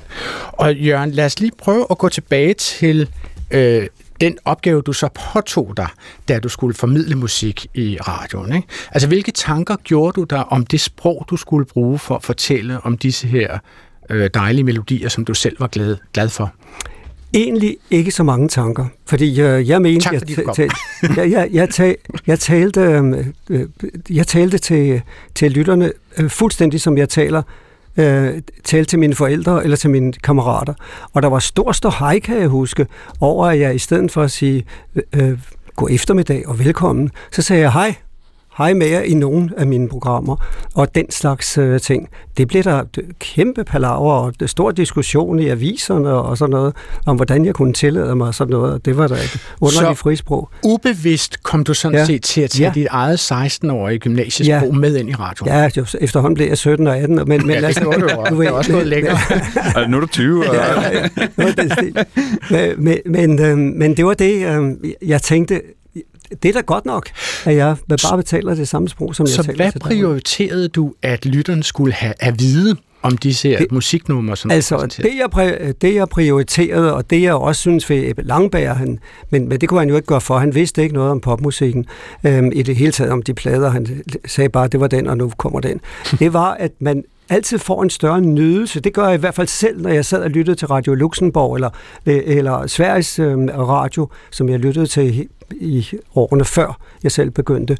Og Jørgen, lad os lige prøve at gå tilbage til til øh, den opgave, du så påtog dig, da du skulle formidle musik i radioen. Ikke? Altså, hvilke tanker gjorde du dig om det sprog, du skulle bruge for at fortælle om disse her øh, dejlige melodier, som du selv var glad, glad for? Egentlig ikke så mange tanker, fordi øh, jeg mente, tak, fordi jeg, jeg, jeg, jeg, tal, jeg talte, øh, øh, jeg talte til, til lytterne øh, fuldstændig som jeg taler øh, tale til mine forældre eller til mine kammerater. Og der var stor, stor hej, kan jeg huske, over at jeg i stedet for at sige øh, øh god eftermiddag og velkommen, så sagde jeg hej, hej med jer i nogle af mine programmer, og den slags øh, ting. Det blev der kæmpe palaver og stor diskussion i aviserne og sådan noget, om hvordan jeg kunne tillade mig sådan noget. Det var da et underligt frisprog. ubevidst kom du sådan ja. set til at tage ja. dit eget 16-årige gymnasiesprog ja. med ind i radioen? Ja, jo, efterhånden blev jeg 17 og 18. Men, men ja, det gjorde du jo. Det var også noget længere. og nu er du 20. Og... ja, ja, ja. Men, men, øh, men det var det, øh, jeg tænkte, det er da godt nok, at jeg bare betaler det samme sprog, som så jeg taler Så hvad prioriterede du, at lytteren skulle have at vide om disse her det, musiknumre, som Altså, det jeg, det jeg prioriterede, og det jeg også synes ved Ebbe Langberg, han, men, men det kunne han jo ikke gøre for, han vidste ikke noget om popmusikken, øhm, i det hele taget om de plader, han sagde bare, det var den, og nu kommer den. Det var, at man altid får en større nydelse. Det gør jeg i hvert fald selv, når jeg sad og lyttede til Radio Luxembourg eller, eller Sveriges øh, radio, som jeg lyttede til i årene før jeg selv begyndte.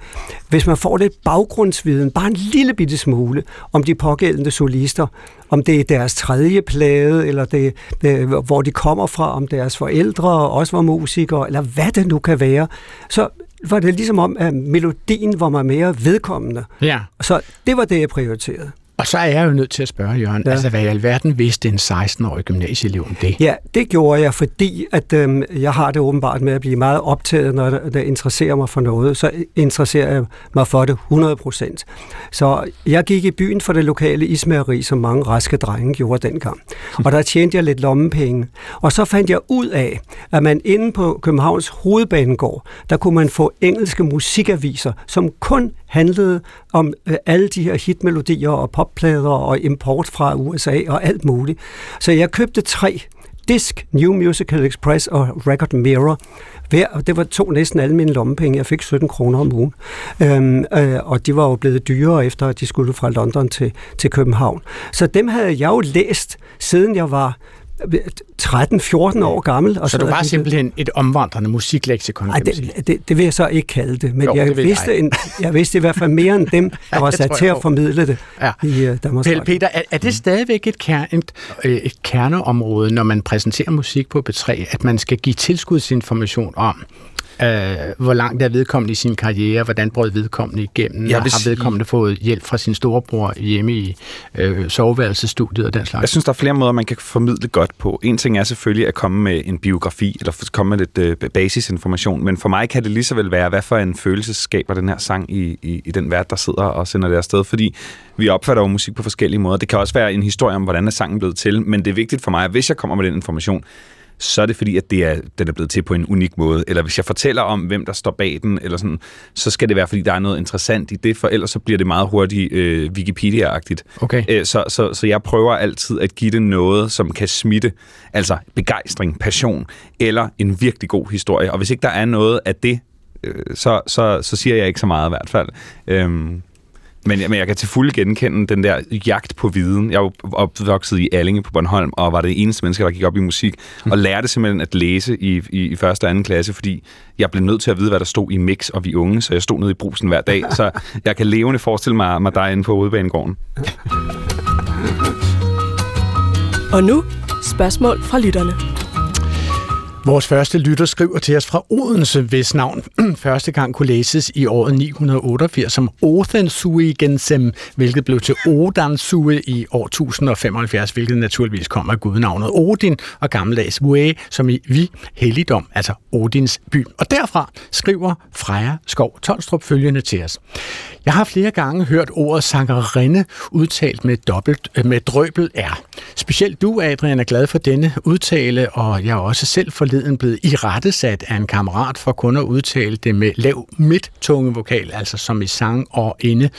Hvis man får lidt baggrundsviden, bare en lille bitte smule, om de pågældende solister, om det er deres tredje plade, eller det, det, hvor de kommer fra, om deres forældre også var musikere, eller hvad det nu kan være, så var det ligesom om, at melodien var mig mere vedkommende. Ja. Så det var det, jeg prioriterede. Og så er jeg jo nødt til at spørge, Jørgen, ja. altså hvad i alverden vidste en 16-årig gymnasieelev om det? Ja, det gjorde jeg, fordi at øhm, jeg har det åbenbart med at blive meget optaget, når der, der interesserer mig for noget. Så interesserer jeg mig for det 100 procent. Så jeg gik i byen for det lokale ismæreri, som mange raske drenge gjorde dengang. Og der tjente jeg lidt lommepenge. Og så fandt jeg ud af, at man inde på Københavns Hovedbanegård, der kunne man få engelske musikaviser, som kun handlede om øh, alle de her hitmelodier og popplader og import fra USA og alt muligt. Så jeg købte tre disk, New Musical Express og Record Mirror. Hver, og det var to næsten alle mine lommepenge. Jeg fik 17 kroner om ugen. Øhm, øh, og de var jo blevet dyrere efter, at de skulle fra London til, til København. Så dem havde jeg jo læst, siden jeg var 13-14 år gammel. Og så, så du var simpelthen et omvandrende musikleksikon? Nej, det, det, det vil jeg så ikke kalde det, men jo, jeg, det vidste jeg. En, jeg vidste i hvert fald mere end dem, der var sat til at formidle det ja. i uh, Danmarks Pelle Peter, er, er det stadigvæk et, kerne, et, øh, et kerneområde, når man præsenterer musik på B3, at man skal give tilskudsinformation om, Øh, hvor langt er vedkommende i sin karriere? Hvordan brød vedkommende igennem? Jeg har vedkommende fået hjælp fra sin storebror hjemme i øh, soveværelsesstudiet og den slags? Jeg synes, der er flere måder, man kan formidle godt på. En ting er selvfølgelig at komme med en biografi, eller komme med lidt øh, basisinformation, men for mig kan det lige så vel være, hvad for en følelse skaber den her sang i, i, i den vært, der sidder og sender det afsted, fordi vi opfatter jo musik på forskellige måder. Det kan også være en historie om, hvordan er sangen blevet til, men det er vigtigt for mig, at hvis jeg kommer med den information, så er det fordi, at det er, den er blevet til på en unik måde. Eller hvis jeg fortæller om, hvem der står bag den, eller sådan, så skal det være, fordi der er noget interessant i det, for ellers så bliver det meget hurtigt øh, Wikipedia-agtigt. Okay. Æ, øh, så, så, så jeg prøver altid at give det noget, som kan smitte, altså begejstring, passion, eller en virkelig god historie. Og hvis ikke der er noget af det, øh, så, så, så siger jeg ikke så meget i hvert fald. Øhm, Men, men jeg kan til fulde genkende den der jagt på viden. Jeg er jo opvokset i Allinge på Bornholm, og var det eneste menneske, der gik op i musik, og lærte simpelthen at læse i, i, i første og anden klasse, fordi jeg blev nødt til at vide, hvad der stod i Mix og Vi Unge, så jeg stod nede i brusen hver dag, så jeg kan levende forestille mig, mig dig inde på Hovedbanegården. Og nu spørgsmål fra lytterne. Vores første lytter skriver til os fra Odense, hvis navn første gang kunne læses i året 988 som Othensuigensem, hvilket blev til Odansue i år 1075, hvilket naturligvis kom af gudnavnet Odin og gammeldags Vue, som i vi helligdom, altså Odins by. Og derfra skriver Freja Skov Tolstrup følgende til os. Jeg har flere gange hørt ordet sangerinde udtalt med dobbelt med drøbel R. Specielt du, Adrian, er glad for denne udtale, og jeg er også selv for forleden blevet irettesat af en kammerat for kun at udtale det med lav midttunge vokal, altså som i sang og inde.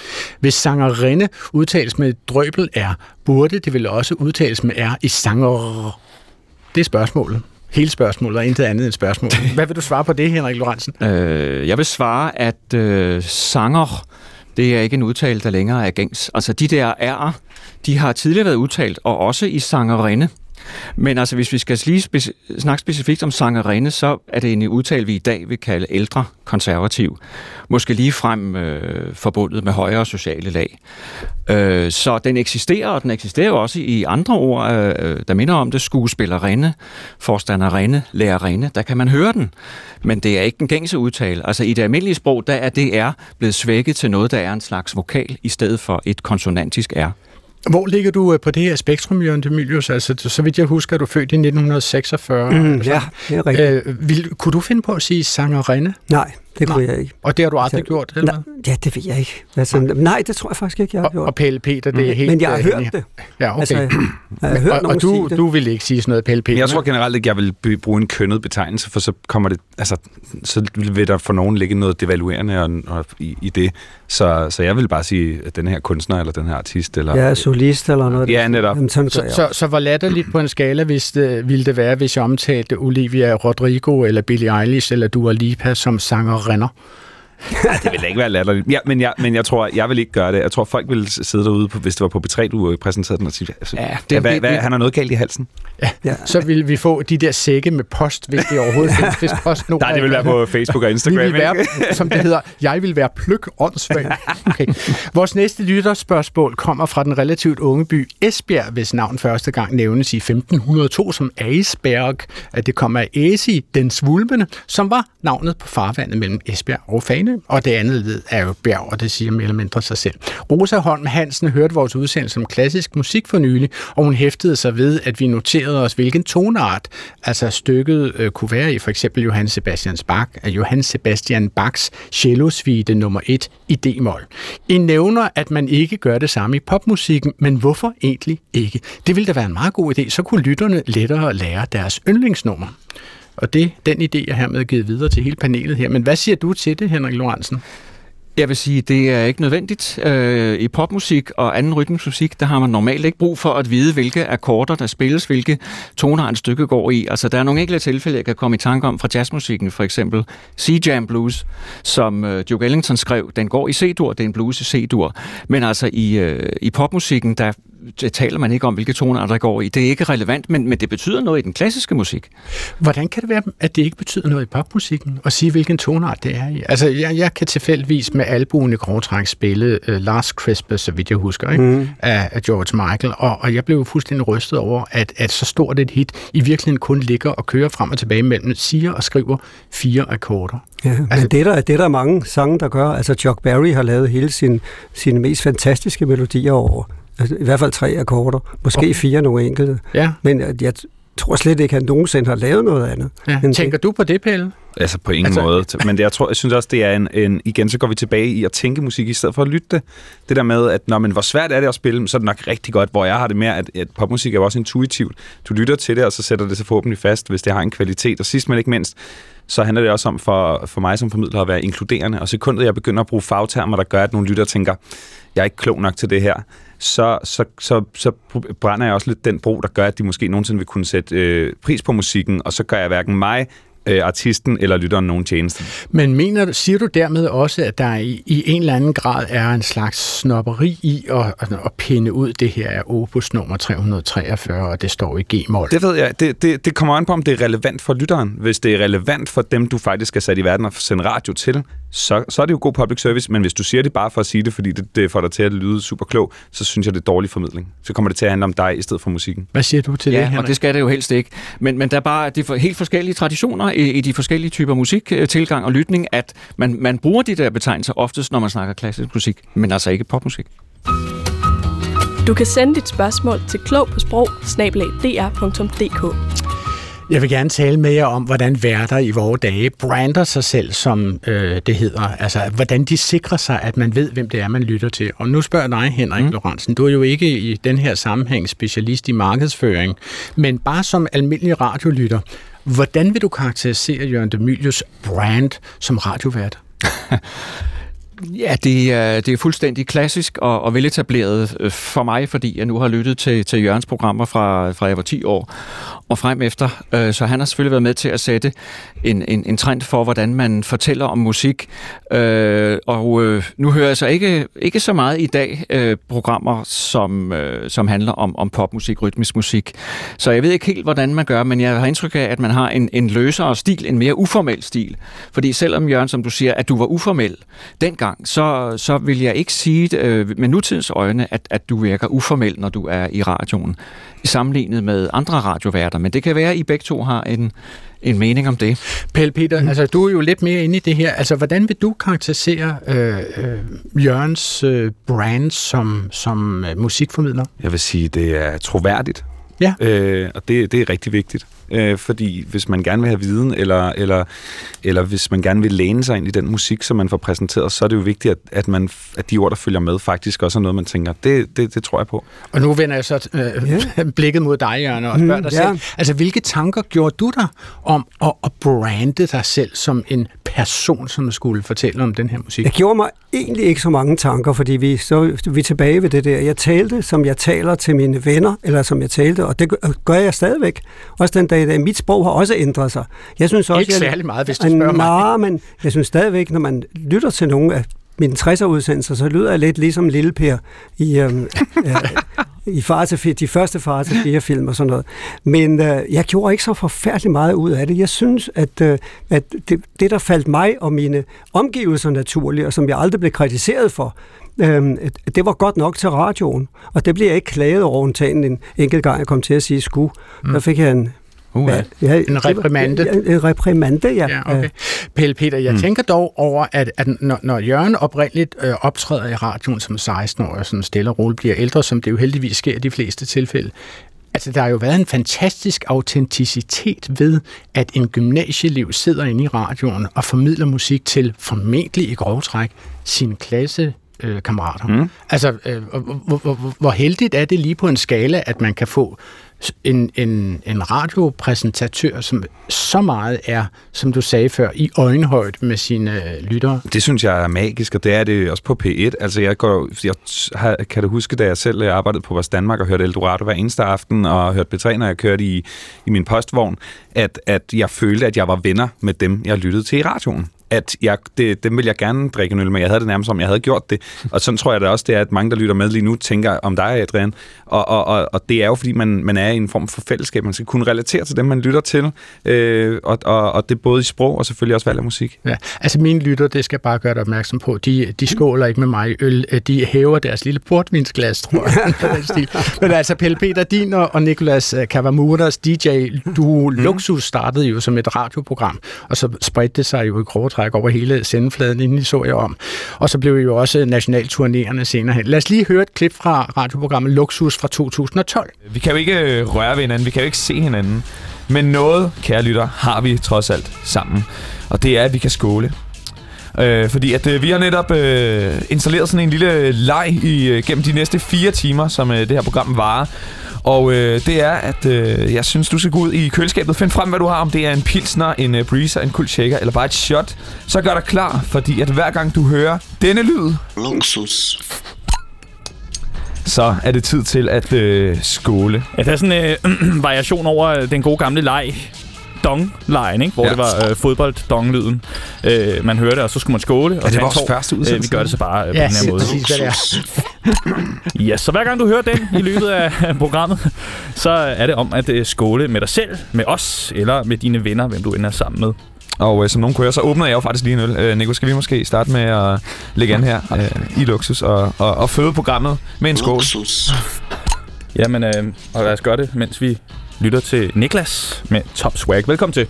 Hvis sangerinde udtales med drøbel R, burde det vel også udtales med R i sanger. Det er spørgsmålet. Hele spørgsmålet og intet andet end spørgsmål. Hvad vil du svare på det, Henrik Lorentzen? Øh, jeg vil svare, at øh, sanger, det er ikke en udtale, der længere er gængs. Altså de der R'er, de har tidligere været udtalt, og også i sangerinde. Men altså, hvis vi skal lige speci- snakke specifikt om sangerinde, så er det en udtale, vi i dag vil kalde ældre konservativ. Måske lige frem øh, forbundet med højere sociale lag. Øh, så den eksisterer, og den eksisterer også i andre ord, øh, der minder om det. Skuespillerinde, forstanderinde, lærerinde, der kan man høre den. Men det er ikke den gængse udtale. Altså i det almindelige sprog, der er det R blevet svækket til noget, der er en slags vokal, i stedet for et konsonantisk R. Hvor ligger du øh, på det her spektrum, Jørgen Demilius? Altså, så vidt jeg husker, er du født i 1946. Mm, ja, det er rigtigt. Øh, vil, kunne du finde på at sige sangerinde? Nej, det kunne jeg ikke. Og det har du aldrig Så- gjort, eller Nej, ja, det ved jeg ikke. Altså, nej, det tror jeg faktisk ikke, jeg har Og, gjort. og Pelle Peter, det er helt... Men jeg har øh, hørt det. Ja, okay. Altså, jeg har hørt og, nogen og du, du vil ikke sige sådan noget, Pelle Peter? Jeg tror generelt ikke, jeg vil bruge en kønnet betegnelse, for så kommer det, altså, så vil der for nogen ligge noget devaluerende og, og i, i det. Så, så jeg vil bare sige, at den her kunstner, eller den her artist, eller... Jeg er solist eller noget. Ja, netop. Jamen, sådan Så, jeg så, så hvor latterligt på en skala hvis det, ville det være, hvis jeg omtalte Olivia Rodrigo, eller Billie Eilish, eller Dua Lipa som renaux. Ja, det vil da ikke være latterligt. Ja, men, jeg, men jeg tror, jeg vil ikke gøre det. Jeg tror, folk ville sidde derude, på, hvis det var på B3, du præsenterede den, og sige, altså, Ja, det, hvad, det- hvad, det- han har noget galt i halsen. Ja. Så vil vi få de der sække med post, hvis det overhovedet findes. Hvis post Nej, det vil være på Facebook og Vi Instagram. vil ikke? være, som det hedder, jeg vil være pløk åndssvag. Okay. Vores næste lytterspørgsmål kommer fra den relativt unge by Esbjerg, hvis navn første gang nævnes i 1502 som Eisberg. At det kommer af Esi, den svulmende, som var navnet på farvandet mellem Esbjerg og Fane. Og det andet led er jo bjerg, og det siger mere eller mindre sig selv. Rosa Holm Hansen hørte vores udsendelse om klassisk musik for nylig, og hun hæftede sig ved, at vi noterede os, hvilken tonart altså stykket øh, kunne være i for eksempel Johann Sebastian Bach, Johann Sebastian Bachs cellosuite nummer 1 i D-mol. I nævner, at man ikke gør det samme i popmusikken, men hvorfor egentlig ikke? Det ville da være en meget god idé, så kunne lytterne lettere lære deres yndlingsnummer. Og det den idé er hermed givet videre til hele panelet her. Men hvad siger du til det, Henrik Lorentzen? Jeg vil sige, det er ikke nødvendigt. Øh, I popmusik og anden rytmisk musik, der har man normalt ikke brug for at vide, hvilke akkorder, der spilles, hvilke toner et stykke går i. Altså, der er nogle enkelte tilfælde, jeg kan komme i tanke om fra jazzmusikken, for eksempel C-Jam Blues, som øh, Duke Ellington skrev. Den går i C-dur, det er en blues i C-dur. Men altså, i, øh, i popmusikken, der taler man ikke om, hvilke toner der går i. Det er ikke relevant, men, men det betyder noget i den klassiske musik. Hvordan kan det være, at det ikke betyder noget i popmusikken, at sige, hvilken tonart det er i? Altså, jeg, jeg kan tilfældigvis med albuen i grovtræk spille uh, Last Christmas, så vidt jeg husker, ikke? Mm. Af, af George Michael, og, og jeg blev fuldstændig rystet over, at, at så stort et hit i virkeligheden kun ligger og kører frem og tilbage mellem, siger og skriver fire akkorder. Ja, men Altså- det, er der, det er der mange sange, der gør. Altså, Chuck Berry har lavet hele sin, sine mest fantastiske melodier over. Altså, I hvert fald tre akkorder. Måske Okay. fire nogle enkelte. Ja, Men jeg, jeg tror slet ikke, at han nogensinde har lavet noget andet. ja. end Tænker du på det, Pelle? Altså på ingen Altså- altså, måde. Men det, jeg, tror, jeg synes også, det er en, en... Igen, så går vi tilbage i at tænke musik, i stedet for at lytte det. Det der med, at når, men hvor svært er det at spille, så er det nok rigtig godt, hvor jeg har det mere, at, at popmusik er jo også intuitivt. Du lytter til det, og så sætter det sig forhåbentlig fast, hvis det har en kvalitet. Og sidst men ikke mindst, så handler det også om for, for mig som formidler at være inkluderende. Og sekundet, jeg begynder at bruge fagtermer, der gør, at nogle lytter tænker, jeg er ikke klog nok til det her, så, så, så, så brænder jeg også lidt den bro, der gør, at de måske nogensinde vil kunne sætte øh, pris på musikken, og så gør jeg hverken mig øh, artisten eller lytteren nogen tjeneste. Men mener, du- siger du dermed også, at der i, i en eller anden grad er en slags snopperi i at, at pinde ud, det her er opus nummer 343, og det står i G-mål? Det ved jeg. Det, det, det kommer an på, om det er relevant for lytteren. Hvis det er relevant for dem, du faktisk er sat i verden og sende radio til, så, så er det jo god public service. Men hvis du siger det bare for at sige det, fordi det, det får dig til at lyde super klog, så synes jeg, det er dårlig formidling. Så kommer det til at handle om dig i stedet for musikken. Hvad siger du til det, Ja, Henrik? og det skal det jo helst ikke. Men, men der er bare de for, helt forskellige traditioner i, i de forskellige typer musik, øh, tilgang og lytning, at man, man bruger de der betegnelser oftest, når man snakker klassisk musik, men altså ikke popmusik. Du kan sende dit spørgsmål til klog på sprog snablag.dr.dk. Jeg vil gerne tale med jer om, hvordan værter i vore dage brander sig selv, som øh, det hedder. Altså, hvordan de sikrer sig, at man ved, hvem det er, man lytter til. Og nu spørger jeg dig, Henrik mm. Lorentzen. Du er jo ikke i den her sammenhæng specialist i markedsføring, men bare som almindelig radiolytter. Hvordan vil du karakterisere Jørgen Demilius brand som radiovært? Ja, det er, det er fuldstændig klassisk og, og veletableret øh, for mig, fordi jeg nu har lyttet til, til Jørgens programmer fra, fra jeg var 10 år og frem efter. Øh, så han har selvfølgelig været med til at sætte en, en, en trend for, hvordan man fortæller om musik. Øh, Og øh, nu hører jeg så ikke, ikke så meget i dag programmer, som, som handler om, om popmusik, rytmisk musik. Så jeg ved ikke helt, hvordan man gør, men jeg har indtryk af, at man har en, en løsere stil, en mere uformel stil. Fordi selvom, Jørgen, som du siger, at du var uformel dengang, så, så vil jeg ikke sige øh, med nutidens øjne, at, at du virker uformel, når du er i radioen, sammenlignet med andre radioværter. Men det kan være, at I begge to har en, en mening om det. Pelle Peter, mm. altså du er jo lidt mere inde i det her. Altså, hvordan vil du karakterisere øh, øh, Jørgens øh, brand som, som øh, musikformidler? Jeg vil sige, det er troværdigt. Ja. Øh, og det, det er rigtig vigtigt. Øh, fordi hvis man gerne vil have viden, eller, eller, eller hvis man gerne vil læne sig ind i den musik, som man får præsenteret, så er det jo vigtigt, at, at, man, at de ord, der følger med, faktisk også er noget, man tænker, det, det, det tror jeg på. Og nu vender jeg så øh, blikket mod dig, Jørgen, og spørger Mm, dig selv. Altså, hvilke tanker gjorde du dig om at, at brande dig selv som en person, som skulle fortælle om den her musik? Jeg gjorde mig egentlig ikke så mange tanker, fordi vi, så, vi er tilbage ved det der. Jeg talte, som jeg taler til mine venner, eller som jeg talte, og det gør- gør jeg stadigvæk. Også den dag i dag. Mit sprog har også ændret sig. Jeg synes også, Ikke jeg, særlig meget, hvis du spørger mig. Nej, men jeg synes stadigvæk, når man lytter til nogle af mine 60'er udsendelser, så lyder jeg lidt ligesom Lille Per i, øhm, øh, i far til, de første far til fire film og sådan noget. Men øh, jeg gjorde ikke så forfærdeligt meget ud af det. Jeg synes, at, øh, at det, det, der faldt mig og mine omgivelser naturligt, og som jeg aldrig blev kritiseret for, at det var godt nok til radioen, og det bliver jeg ikke klaget over undtagen en enkelt gang, jeg kom til at sige sku. Mm. Der fik jeg en, Uh, ja. ja, En reprimande. Ja, en reprimande, ja. Ja, okay. Pelle Peter, jeg mm. tænker dog over, at, at når, når Jørgen oprindeligt øh, optræder i radioen som 16-årig, og sådan stille og roligt bliver ældre, som det jo heldigvis sker i de fleste tilfælde, altså der har jo været en fantastisk autenticitet ved, at en gymnasieelev sidder inde i radioen og formidler musik til formentlig i grov træk sine klasse øh, kammerater. Mm. Altså, øh, hvor, hvor, hvor, heldigt er det lige på en skala, at man kan få en, en, en radiopræsentatør, som så meget er, som du sagde før, i øjenhøjde med sine øh, lyttere. Det synes jeg er magisk, og det er det også på P1. Altså, jeg, går, jeg har, kan du huske, da jeg selv øh, arbejdede på Vores Danmark og hørte Eldorado hver eneste aften, og hørte P3, når jeg kørte i, i min postvogn, at, at jeg følte, at jeg var venner med dem, jeg lyttede til i radioen at jeg, det, dem vil jeg gerne drikke en øl med. Jeg havde det nærmest som, jeg havde gjort det. Og sådan tror jeg da også, det er, at mange, der lytter med lige nu, tænker om dig, Adrian. Og, og, og, og det er jo, fordi man, man er i en form for fællesskab. Man skal kunne relatere til dem, man lytter til. Øh, og, og, og det er både i sprog og selvfølgelig også valg af musik. Ja, altså mine lytter, det skal bare gøre dig opmærksom på, de, de skåler ikke med mig i øl, Øh, de hæver deres lille portvinsglas, tror jeg. Men altså, Pelle Peter, din og Nicolas Kavamuras DJ du Luxus startede jo som et radioprogram, og så spredte det sig jo i grove trække over hele sendefladen, inden I så jeg om. Og så blev I jo også nationalturnerende senere hen. Lad os lige høre et klip fra radioprogrammet Luxus fra 2012. Vi kan jo ikke øh, røre ved hinanden, vi kan jo ikke se hinanden. Men noget, kære lytter, har vi trods alt sammen. Og det er, at vi kan skåle. Øh, fordi at øh, vi har netop øh, installeret sådan en lille leg i, øh, gennem de næste fire timer, som øh, det her program varer. Og øh, det er, at øh, jeg synes, du skal gå ud i køleskabet, find frem, hvad du har, om det er en pilsner, en øh, breezer, en cool shaker eller bare et shot. Så gør dig klar, fordi at hver gang du hører denne lyd, Luksus. så er det tid til at øh, skåle. Ja, der er sådan en øh, variation over den gode gamle leg. Dong-lejen, ikke? hvor Ja. ja. det var øh, fodbold-dong-lyden. Øh, man hørte, og så skulle man skåle. Og det tage en vores tår. første udsendelse? Øh, vi gør det så bare øh, Ja, på den her måde. præcis, hvad det er. Ja, så hver gang du hører den i løbet af programmet, så er det om at øh, skåle med dig selv, med os, eller med dine venner, hvem du ender sammen med. Og øh, som nogen kunne høre, så åbnede jeg jo faktisk lige en øl. Øh, Nico, skal vi måske starte med at lægge an her øh, i Luksus og, og, og føde programmet med en skål? Jamen, øh, og lad os gøre det, mens vi lytter til Niklas med Top Swag. Velkommen til.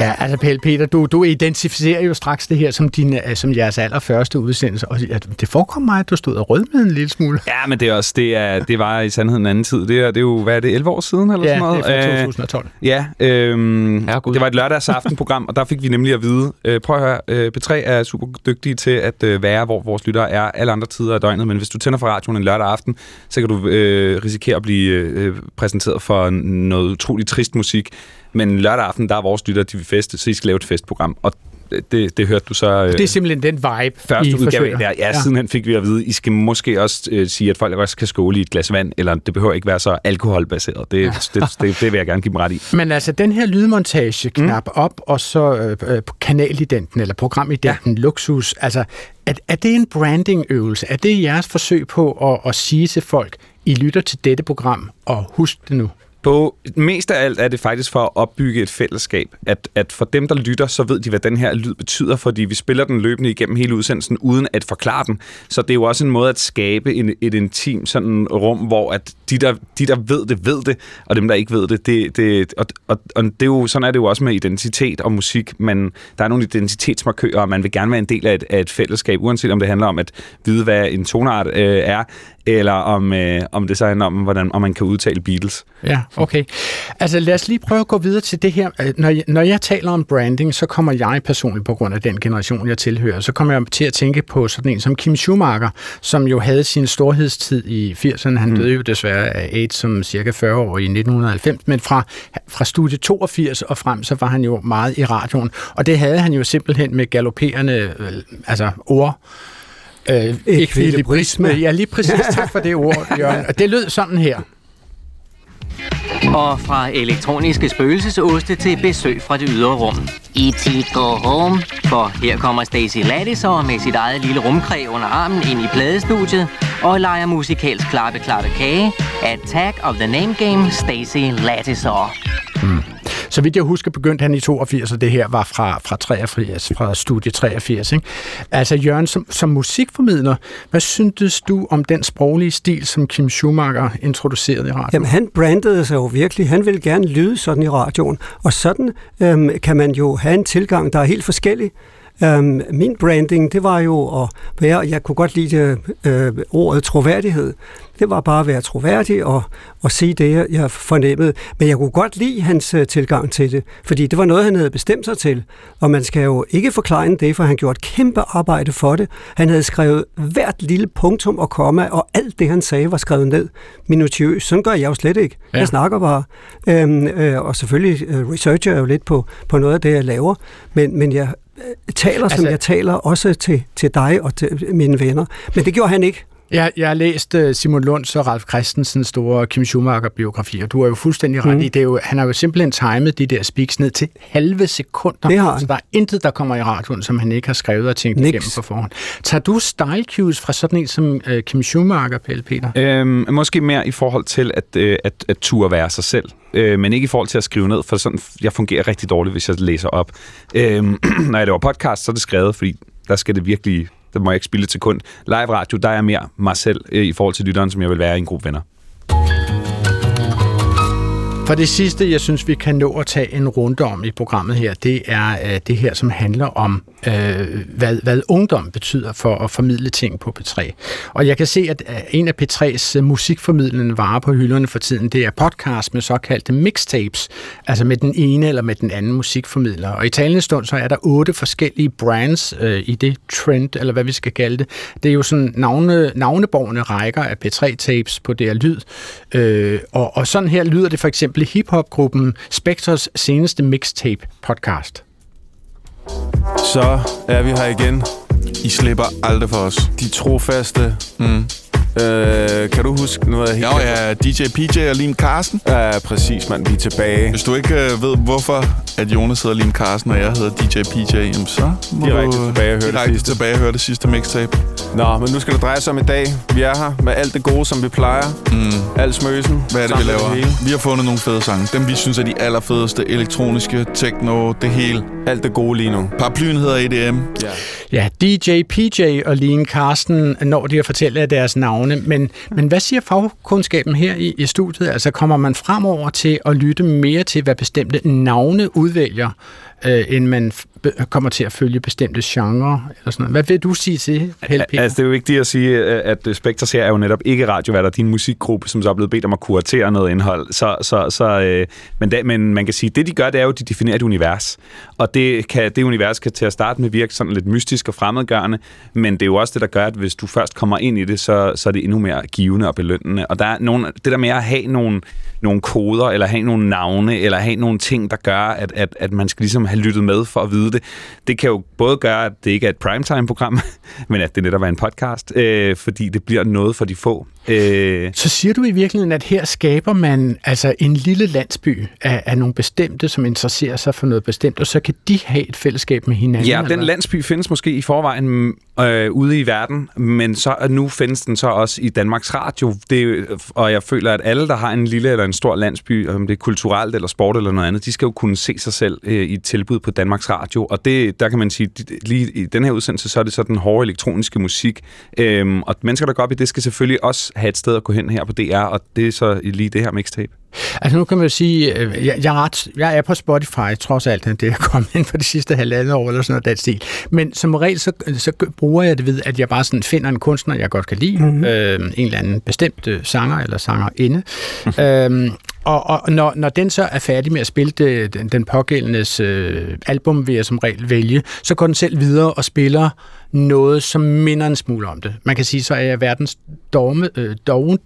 Ja, altså Pelle Peter, du, du identificerer jo straks det her som, din, øh, som jeres allerførste udsendelse, og ja, det forekom mig, at du stod og rødmede en lille smule. Ja, men det, er også, det, er, det var i sandhed en anden tid. Det er, det er jo, hvad er det, 11 år siden eller Ja, sådan noget? det er fra Øh, 2012. Ja, øhm, Herregud. det var et lørdagsaftenprogram, og der fik vi nemlig at vide, øh, prøv at høre, øh, P3 er super dygtige til at øh, være, hvor vores lyttere er alle andre tider af døgnet, men hvis du tænder for radioen en lørdag aften, så kan du øh, risikere at blive øh, præsenteret for noget utroligt trist musik, men lørdag aften, der er vores lyttere, de vil feste, så I skal lave et festprogram, og det, det hørte du så... Øh, Det er simpelthen den vibe, første I udgave forsøger. det her. Ja, ja, sidenhen fik vi at vide, I skal måske også øh, sige, at folk også kan skåle i et glas vand, eller det behøver ikke være så alkoholbaseret. Det, det, det, det vil jeg gerne give dem ret i. Men altså, den her lydmontage, knap mm. op, og så øh, øh, kanalidenten, eller programidenten, ja. luksus, altså, er, er det en brandingøvelse? Er det jeres forsøg på at, at sige til folk, I lytter til dette program, og husk det nu? På mest af alt er det faktisk for at opbygge et fællesskab. At, at for dem, der lytter, så ved de, hvad den her lyd betyder, fordi vi spiller den løbende igennem hele udsendelsen, uden at forklare den. Så det er jo også en måde at skabe en, et intim sådan rum, hvor at de, der, de, der ved det, ved det, og dem, der ikke ved det, det, det og, og, og det er jo, sådan er det jo også med identitet og musik. Men der er nogle identitetsmarkører, og man vil gerne være en del af et, af et fællesskab, uanset om det handler om at vide, hvad en tonart øh, er, eller om, øh, om det så handler om, hvordan, om man kan udtale Beatles. Ja, okay. Altså lad os lige prøve at gå videre til det her. Øh, Når jeg, når jeg taler om branding, så kommer jeg personligt på grund af den generation, jeg tilhører, så kommer jeg til at tænke på sådan en som Kim Schumacher, som jo havde sin storhedstid i 80'erne. Han mm. døde jo desværre af AIDS som cirka 40 år i 1990, men fra, fra studie 82 og frem, så var han jo meget i radioen. Og det havde han jo simpelthen med galopperende øh, altså ord, øh, ekvilibrisme. Ja, lige præcis. Tak for det ord, Jørgen. Og det lød sådan her. Og fra elektroniske spøgelsesoste til besøg fra det ydre rum. E.T. Go Home. For her kommer Stacy Lattiser med sit eget lille rumkræ under armen ind i pladestudiet og leger musikalsk klappe klappe kage. Attack of the Name Game, Stacy Lattiser. Så vidt jeg husker, begyndte han i 82, og det her var fra, fra 83, fra studie 83. Ikke? Altså Jørgen, som, som musikformidler, hvad syntes du om den sproglige stil, som Kim Schumacher introducerede i radioen? Jamen, han brandede sig jo virkelig. Han ville gerne lyde sådan i radioen. Og sådan øhm, kan man jo have en tilgang, der er helt forskellig. Øhm, min branding, det var jo at være, jeg kunne godt lide øh, ordet troværdighed. Det var bare at være troværdig og, og sige det, jeg- fornemmede. Men jeg kunne godt lide hans øh, tilgang til det, fordi det var noget, han havde bestemt sig til. Og man skal jo ikke forklare det, for han gjorde et kæmpe arbejde for det. Han havde skrevet hvert lille punktum og komma, og alt det, han sagde, var skrevet ned minutiøst. Sådan gør jeg jo slet ikke. Ja. Jeg snakker bare. Øhm, øh, og selvfølgelig øh, researcher jeg jo lidt på, på noget af det, jeg laver. Men, men jeg taler, altså, som jeg taler, også til, til dig og til mine venner. Men det gjorde han ikke. Jeg, jeg har læst uh, Simon Lunds og Ralf Christensens store Kim Schumacher-biografi, og du er jo fuldstændig ret Mhm. i, det er jo, han har jo simpelthen timet de der speaks ned til halve sekunder. Det har han. Så der er intet, der kommer i radioen, som han ikke har skrevet og tænkt Niks. igennem på forhånd. Tager du style cues fra sådan en som uh, Kim Schumacher, Pelle Peter? Øhm, måske mere i forhold til at, øh, at, at turde være sig selv, øh, men ikke i forhold til at skrive ned, for sådan, jeg fungerer rigtig dårligt, hvis jeg læser op. Øhm, når jeg laver podcast, så er det skrevet, fordi der skal det virkelig, der må jeg ikke spille et sekund. Live radio, der er jeg mere mig selv øh, i forhold til lytteren, som jeg vil være i en gruppe venner. For det sidste, jeg synes, vi kan nå at tage en runde om i programmet her, det er øh, det her, som handler om, øh, hvad, hvad ungdom betyder for at formidle ting på P3. Og jeg kan se, at øh, en af P3's øh, musikformidlende varer på hylderne for tiden, det er podcast med såkaldte mixtapes, altså med den ene eller med den anden musikformidler. Og i talende stund, så er der otte forskellige brands øh, i det trend, eller hvad vi skal kalde det. Det er jo sådan navne, navneborgende rækker af P3-tapes på DR Lyd. Øh, og, og sådan her lyder det for eksempel i hiphop-gruppen Spectres seneste mixtape podcast. Så er vi her igen. I slipper aldrig for os. De trofaste. Mm. Øh, kan du huske noget af Jo, ja, DJ PJ og Lim Carsten. Ja, præcis, mand. Vi er tilbage. Hvis du ikke øh, ved, hvorfor at Jonas hedder Lim Carsten, og jeg hedder DJ PJ, jamen så må Direkte du tilbage og høre det direkte sidste. tilbage og høre det sidste mixtape. Nå, men nu skal det dreje sig om i dag. Vi er her med alt det gode, som vi plejer. Mm. Alt smøsen. Hvad er det, vi laver? hele. Vi har fundet nogle fede sange. Dem, vi synes er de allerfedeste. Elektroniske, techno, det hele. Alt det gode lige nu. Paraplyen hedder EDM. Ja. Ja, DJ, PJ og Lean Carsten når de at fortælle af deres navne, men, men hvad siger fagkundskaben her i, i studiet? Altså kommer man fremover til at lytte mere til, hvad bestemte navne udvælger, øh, end man f- kommer til at følge bestemte genrer? Eller sådan noget. Hvad vil du sige til, Pelle Peter? Altså, det er jo vigtigt at sige, øh, at øh, Spectres her er jo netop ikke radioværter. din musikgruppe, som så er blevet bedt om at kuratere noget indhold. Så, så, så, øh, men, da, men man kan sige, det de gør, det er jo, at de definerer et univers. Og det, kan, det univers kan til at starte med virke sådan lidt mystisk og fremmedgørende, men det er jo også det, der gør, at hvis du først kommer ind i det, så, så er det endnu mere givende og belønnende. Og der er nogle, det der med at have nogle, nogle koder, eller have nogle navne, eller have nogle ting, der gør, at, at, at man skal ligesom have lyttet med for at vide det, det kan jo både gøre, at det ikke er et primetime-program, men at det netop er en podcast, øh, fordi det bliver noget for de få. Øh, Så siger du i virkeligheden, at her skaber man altså en lille landsby af, af nogle bestemte, som interesserer sig for noget bestemt, og så kan de have et fællesskab med hinanden? Ja, eller den hvad? landsby findes måske i forvejen øh, ude i verden, men så nu findes den så også i Danmarks Radio. Det, og jeg føler, at alle, der har en lille eller en stor landsby, om det er kulturelt eller sport eller noget andet, de skal jo kunne se sig selv øh, i et tilbud på Danmarks Radio. Og det, der kan man sige, lige i den her udsendelse, så er det så den hårde elektroniske musik. Øhm, og mennesker, der går op i det, skal selvfølgelig også have et sted at gå hen her på DR, og det er så lige det her mixtape. Altså nu kan man jo sige, øh, jeg, jeg, er, ret, jeg er på Spotify, trods alt, det er kommet ind for de sidste halvandet år eller sådan noget, den stil. Men som regel, så, så bruger jeg det ved, at jeg bare sådan finder en kunstner, jeg godt kan lide, mm-hmm. øh, en eller anden bestemt øh, sanger eller sangerinde. øhm, og og når, når den så er færdig med at spille det, den, den pågældendes øh, album, vil jeg som regel vælge, så går den selv videre og spiller noget, som minder en smule om det. Man kan sige, så er jeg verdens dogme, øh,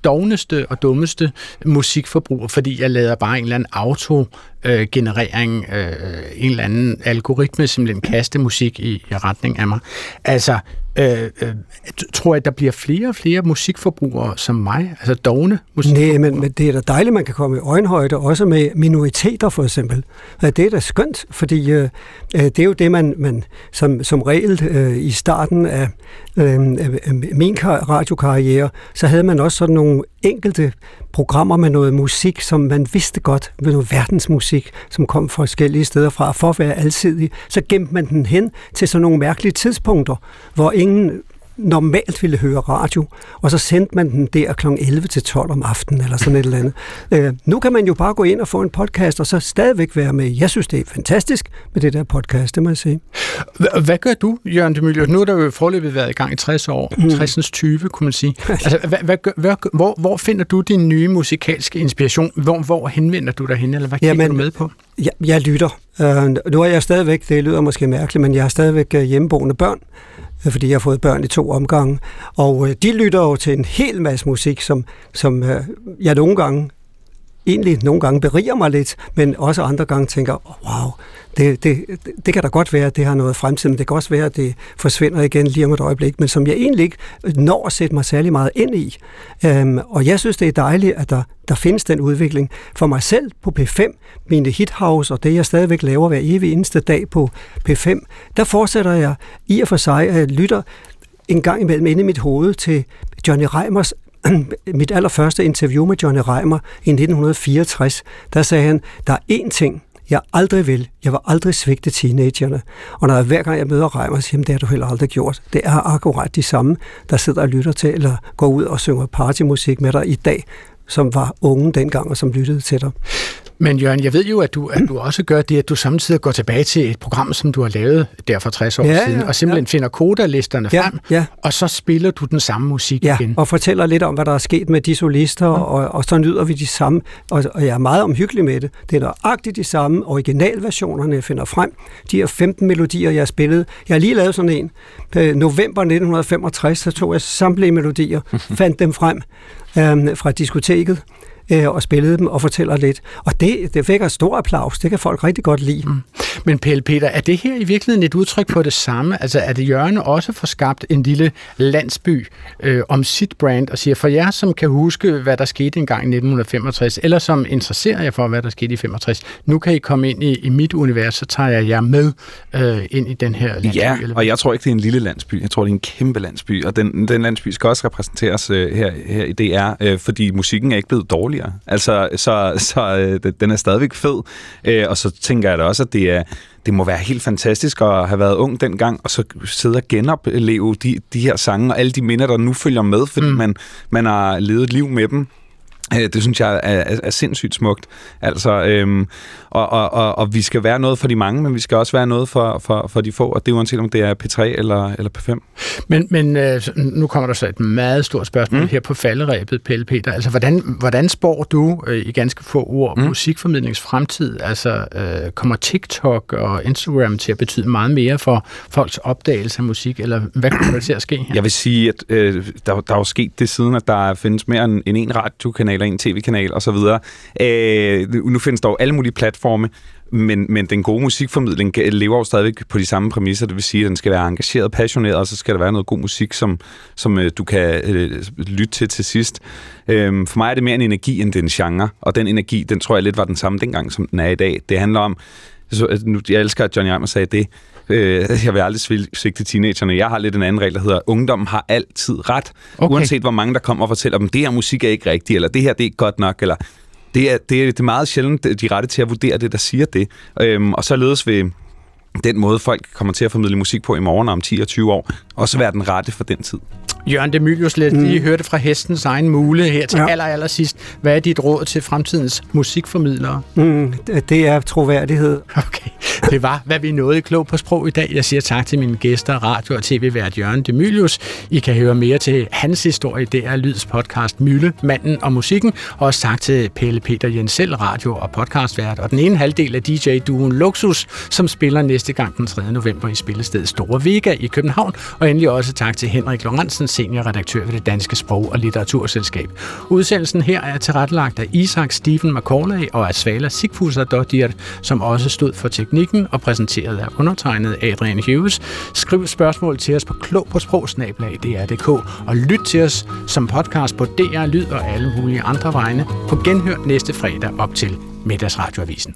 dogneste og dummeste musikforbruger, fordi jeg lader bare en eller anden auto-generering, øh, øh, en eller anden algoritme simpelthen kaste musik i, i retning af mig. Altså, øh, øh, tror jeg, der bliver flere og flere musikforbrugere som mig, altså dogne musikforbrugere. Nej, men, men det er da dejligt, man kan komme i øjenhøjde, også med minoriteter for eksempel. Det er da skønt, fordi øh, øh, det er jo det, man, man som, som regel øh, i starten af øh, øh, min kar- radiokarriere, så havde man også sådan nogle enkelte programmer med noget musik, som man vidste godt, med noget verdensmusik, som kom fra forskellige steder fra, for at være alsidig, så gemte man den hen til sådan nogle mærkelige tidspunkter, hvor ingen normalt ville høre radio, og så sendte man den der kl. 11 til 12 om aftenen, eller sådan et eller andet. Øh, nu kan man jo bare gå ind og få en podcast, og så stadigvæk være med. Jeg synes, det er fantastisk med det der podcast, det må jeg sige. H- Hvad gør du, Jørgen de Møller? Nu har der jo forløbet været i gang i 60 år. Mm. 60'ens 20, kunne man sige. Altså, hvad, hvad, hvad, hvor, hvor finder du din nye musikalske inspiration? Hvor, hvor henvender du dig hen, eller hvad kigger Jamen, du med på? Jeg, jeg lytter. Uh, nu er jeg stadigvæk, det lyder måske mærkeligt, men jeg er stadigvæk øh, hjemmeboende børn, øh, fordi jeg har fået børn i to omgange. Og uh, de lytter jo til en hel masse musik, som, som uh, jeg nogle gange egentlig nogle gange beriger mig lidt, men også andre gange tænker, wow, det, det, det kan da godt være, at det har noget fremtid, men det kan også være, at det forsvinder igen lige om et øjeblik, men som jeg egentlig ikke når at sætte mig særlig meget ind i. Øhm, og jeg synes, det er dejligt, at der, der findes den udvikling. For mig selv på P5, mine hithouse og det, jeg stadigvæk laver hver evig eneste dag på P5, der fortsætter jeg i og for sig, at jeg lytter en gang imellem inde i mit hoved til Johnny Reimers mit allerførste interview med Johnny Reimer i 1964, der sagde han, der er én ting, jeg aldrig vil. Jeg var aldrig svigte teenagerne. Og når jeg, hver gang jeg møder Reimer, siger det har du heller aldrig gjort. Det er akkurat de samme, der sidder og lytter til, eller går ud og synger partymusik med dig i dag, som var unge dengang, og som lyttede til dig. Men Jørgen, jeg ved jo, at du, at du også gør det, at du samtidig går tilbage til et program, som du har lavet der for 60 år Ja, ja, siden, og simpelthen ja. finder kodalisterne Ja, frem, ja. og så spiller du den samme musik Ja, igen. og fortæller lidt om, hvad der er sket med de solister, og, og så nyder vi de samme, og, og jeg er meget omhyggelig med det. Det er nøjagtigt de samme originalversionerne, jeg finder frem. De her 15 melodier, jeg har spillet. Jeg har lige lavet sådan en. Øh, november 1965, så tog jeg samtlige melodier, fandt dem frem øh, fra diskoteket, øh, og spillede dem og fortæller lidt. Og det, det fik en stor applaus. Det kan folk rigtig godt lide. Mm. Men Pelle Peter, er det her i virkeligheden et udtryk på det samme? Altså er det Jørgen også for skabt en lille landsby øh, om sit brand og siger, for jer som kan huske, hvad der skete engang i 1965, eller som interesserer jer for, hvad der skete i 65, nu kan I komme ind i, i mit univers, så tager jeg jer med øh, ind i den her landsby. Ja, eller og jeg tror ikke, det er en lille landsby. Jeg tror, det er en kæmpe landsby, og den, den landsby skal også repræsenteres øh, her, her i DR, øh, fordi musikken er ikke blevet dårligere. Altså, så, så øh, den er stadigvæk fed, øh, og så tænker jeg da også, at det er det må være helt fantastisk at have været ung dengang, og så sidde og genopleve de, de her sange, og alle de minder, der nu følger med, fordi mm. man, man har levet et liv med dem. Øh, Det synes jeg er, er, er sindssygt smukt. Altså, øhm, og, og, og, og vi skal være noget for de mange, men vi skal også være noget for, for, for de få, og det er uanset om det er P3 eller, eller P5. Men, men øh, nu kommer der så et meget stort spørgsmål mm. her på falderæbet, Pelle Peter. Altså, hvordan, hvordan spår du øh, i ganske få ord mm. musikformidlings fremtid? Altså, øh, kommer TikTok og Instagram til at betyde meget mere for folks opdagelse af musik, eller hvad kommer der til at ske her? Jeg vil sige, at øh, der, der er jo sket det siden, at der findes mere end end en radiokanal og en tv-kanal osv. Øh, nu findes der jo alle mulige platforme, men, men den gode musikformidling lever jo stadigvæk på de samme præmisser. Det vil sige, at den skal være engageret, passioneret, og så skal der være noget god musik, som, som øh, du kan øh, lytte til til sidst. Øh, for mig er det mere en energi, end det er en genre, og den energi, den tror jeg lidt var den samme dengang, som den er i dag. Det handler om, så, at nu, jeg elsker, at Johnny Eimer sagde det, Øh, jeg vil aldrig svig- svigte teenagerne. Jeg har lidt en anden regel, der hedder, ungdommen har altid ret. Okay. Uanset hvor mange, der kommer og fortæller dem, det her musik er ikke rigtigt, eller det her det er ikke godt nok, eller det er, det, er, det er meget sjældent, de rette til at vurdere det, der siger det. Øhm, og så ledes ved den måde, folk kommer til at formidle musik på i morgen og om 10 og 20 år, også være den rette for den tid. Jørgen Demilius, lad mm. lige høre det fra hestens egen mule her til ja. aller, aller sidst. Hvad er dit råd til fremtidens musikformidlere? Mm, det er troværdighed. Okay, det var, hvad vi nåede i Klog på Sprog i dag. Jeg siger tak til mine gæster, radio- og tv-vært Jørgen Demilius. I kan høre mere til hans historie. Det er Lyds podcast Mølle, Manden og Musikken. Og også tak til Pelle Peter Jensel, radio- og podcastvært. Og den ene halvdel af DJ-duen Luxus, som spiller næste gang den 3. november i spillestedet Store Vega i København. Og endelig også tak til Henrik Lorentzen, seniorredaktør ved det Danske Sprog- og Litteraturselskab. Udsendelsen her er tilrettelagt af Isak Stephen McCauley og af Svala Sigfusser som også stod for teknikken og præsenteret af undertegnet Adrian Hughes. Skriv spørgsmål til os på klog på sprogsnablag.dr.dk og lyt til os som podcast på DR Lyd og alle mulige andre vegne på genhør næste fredag op til Middagsradioavisen.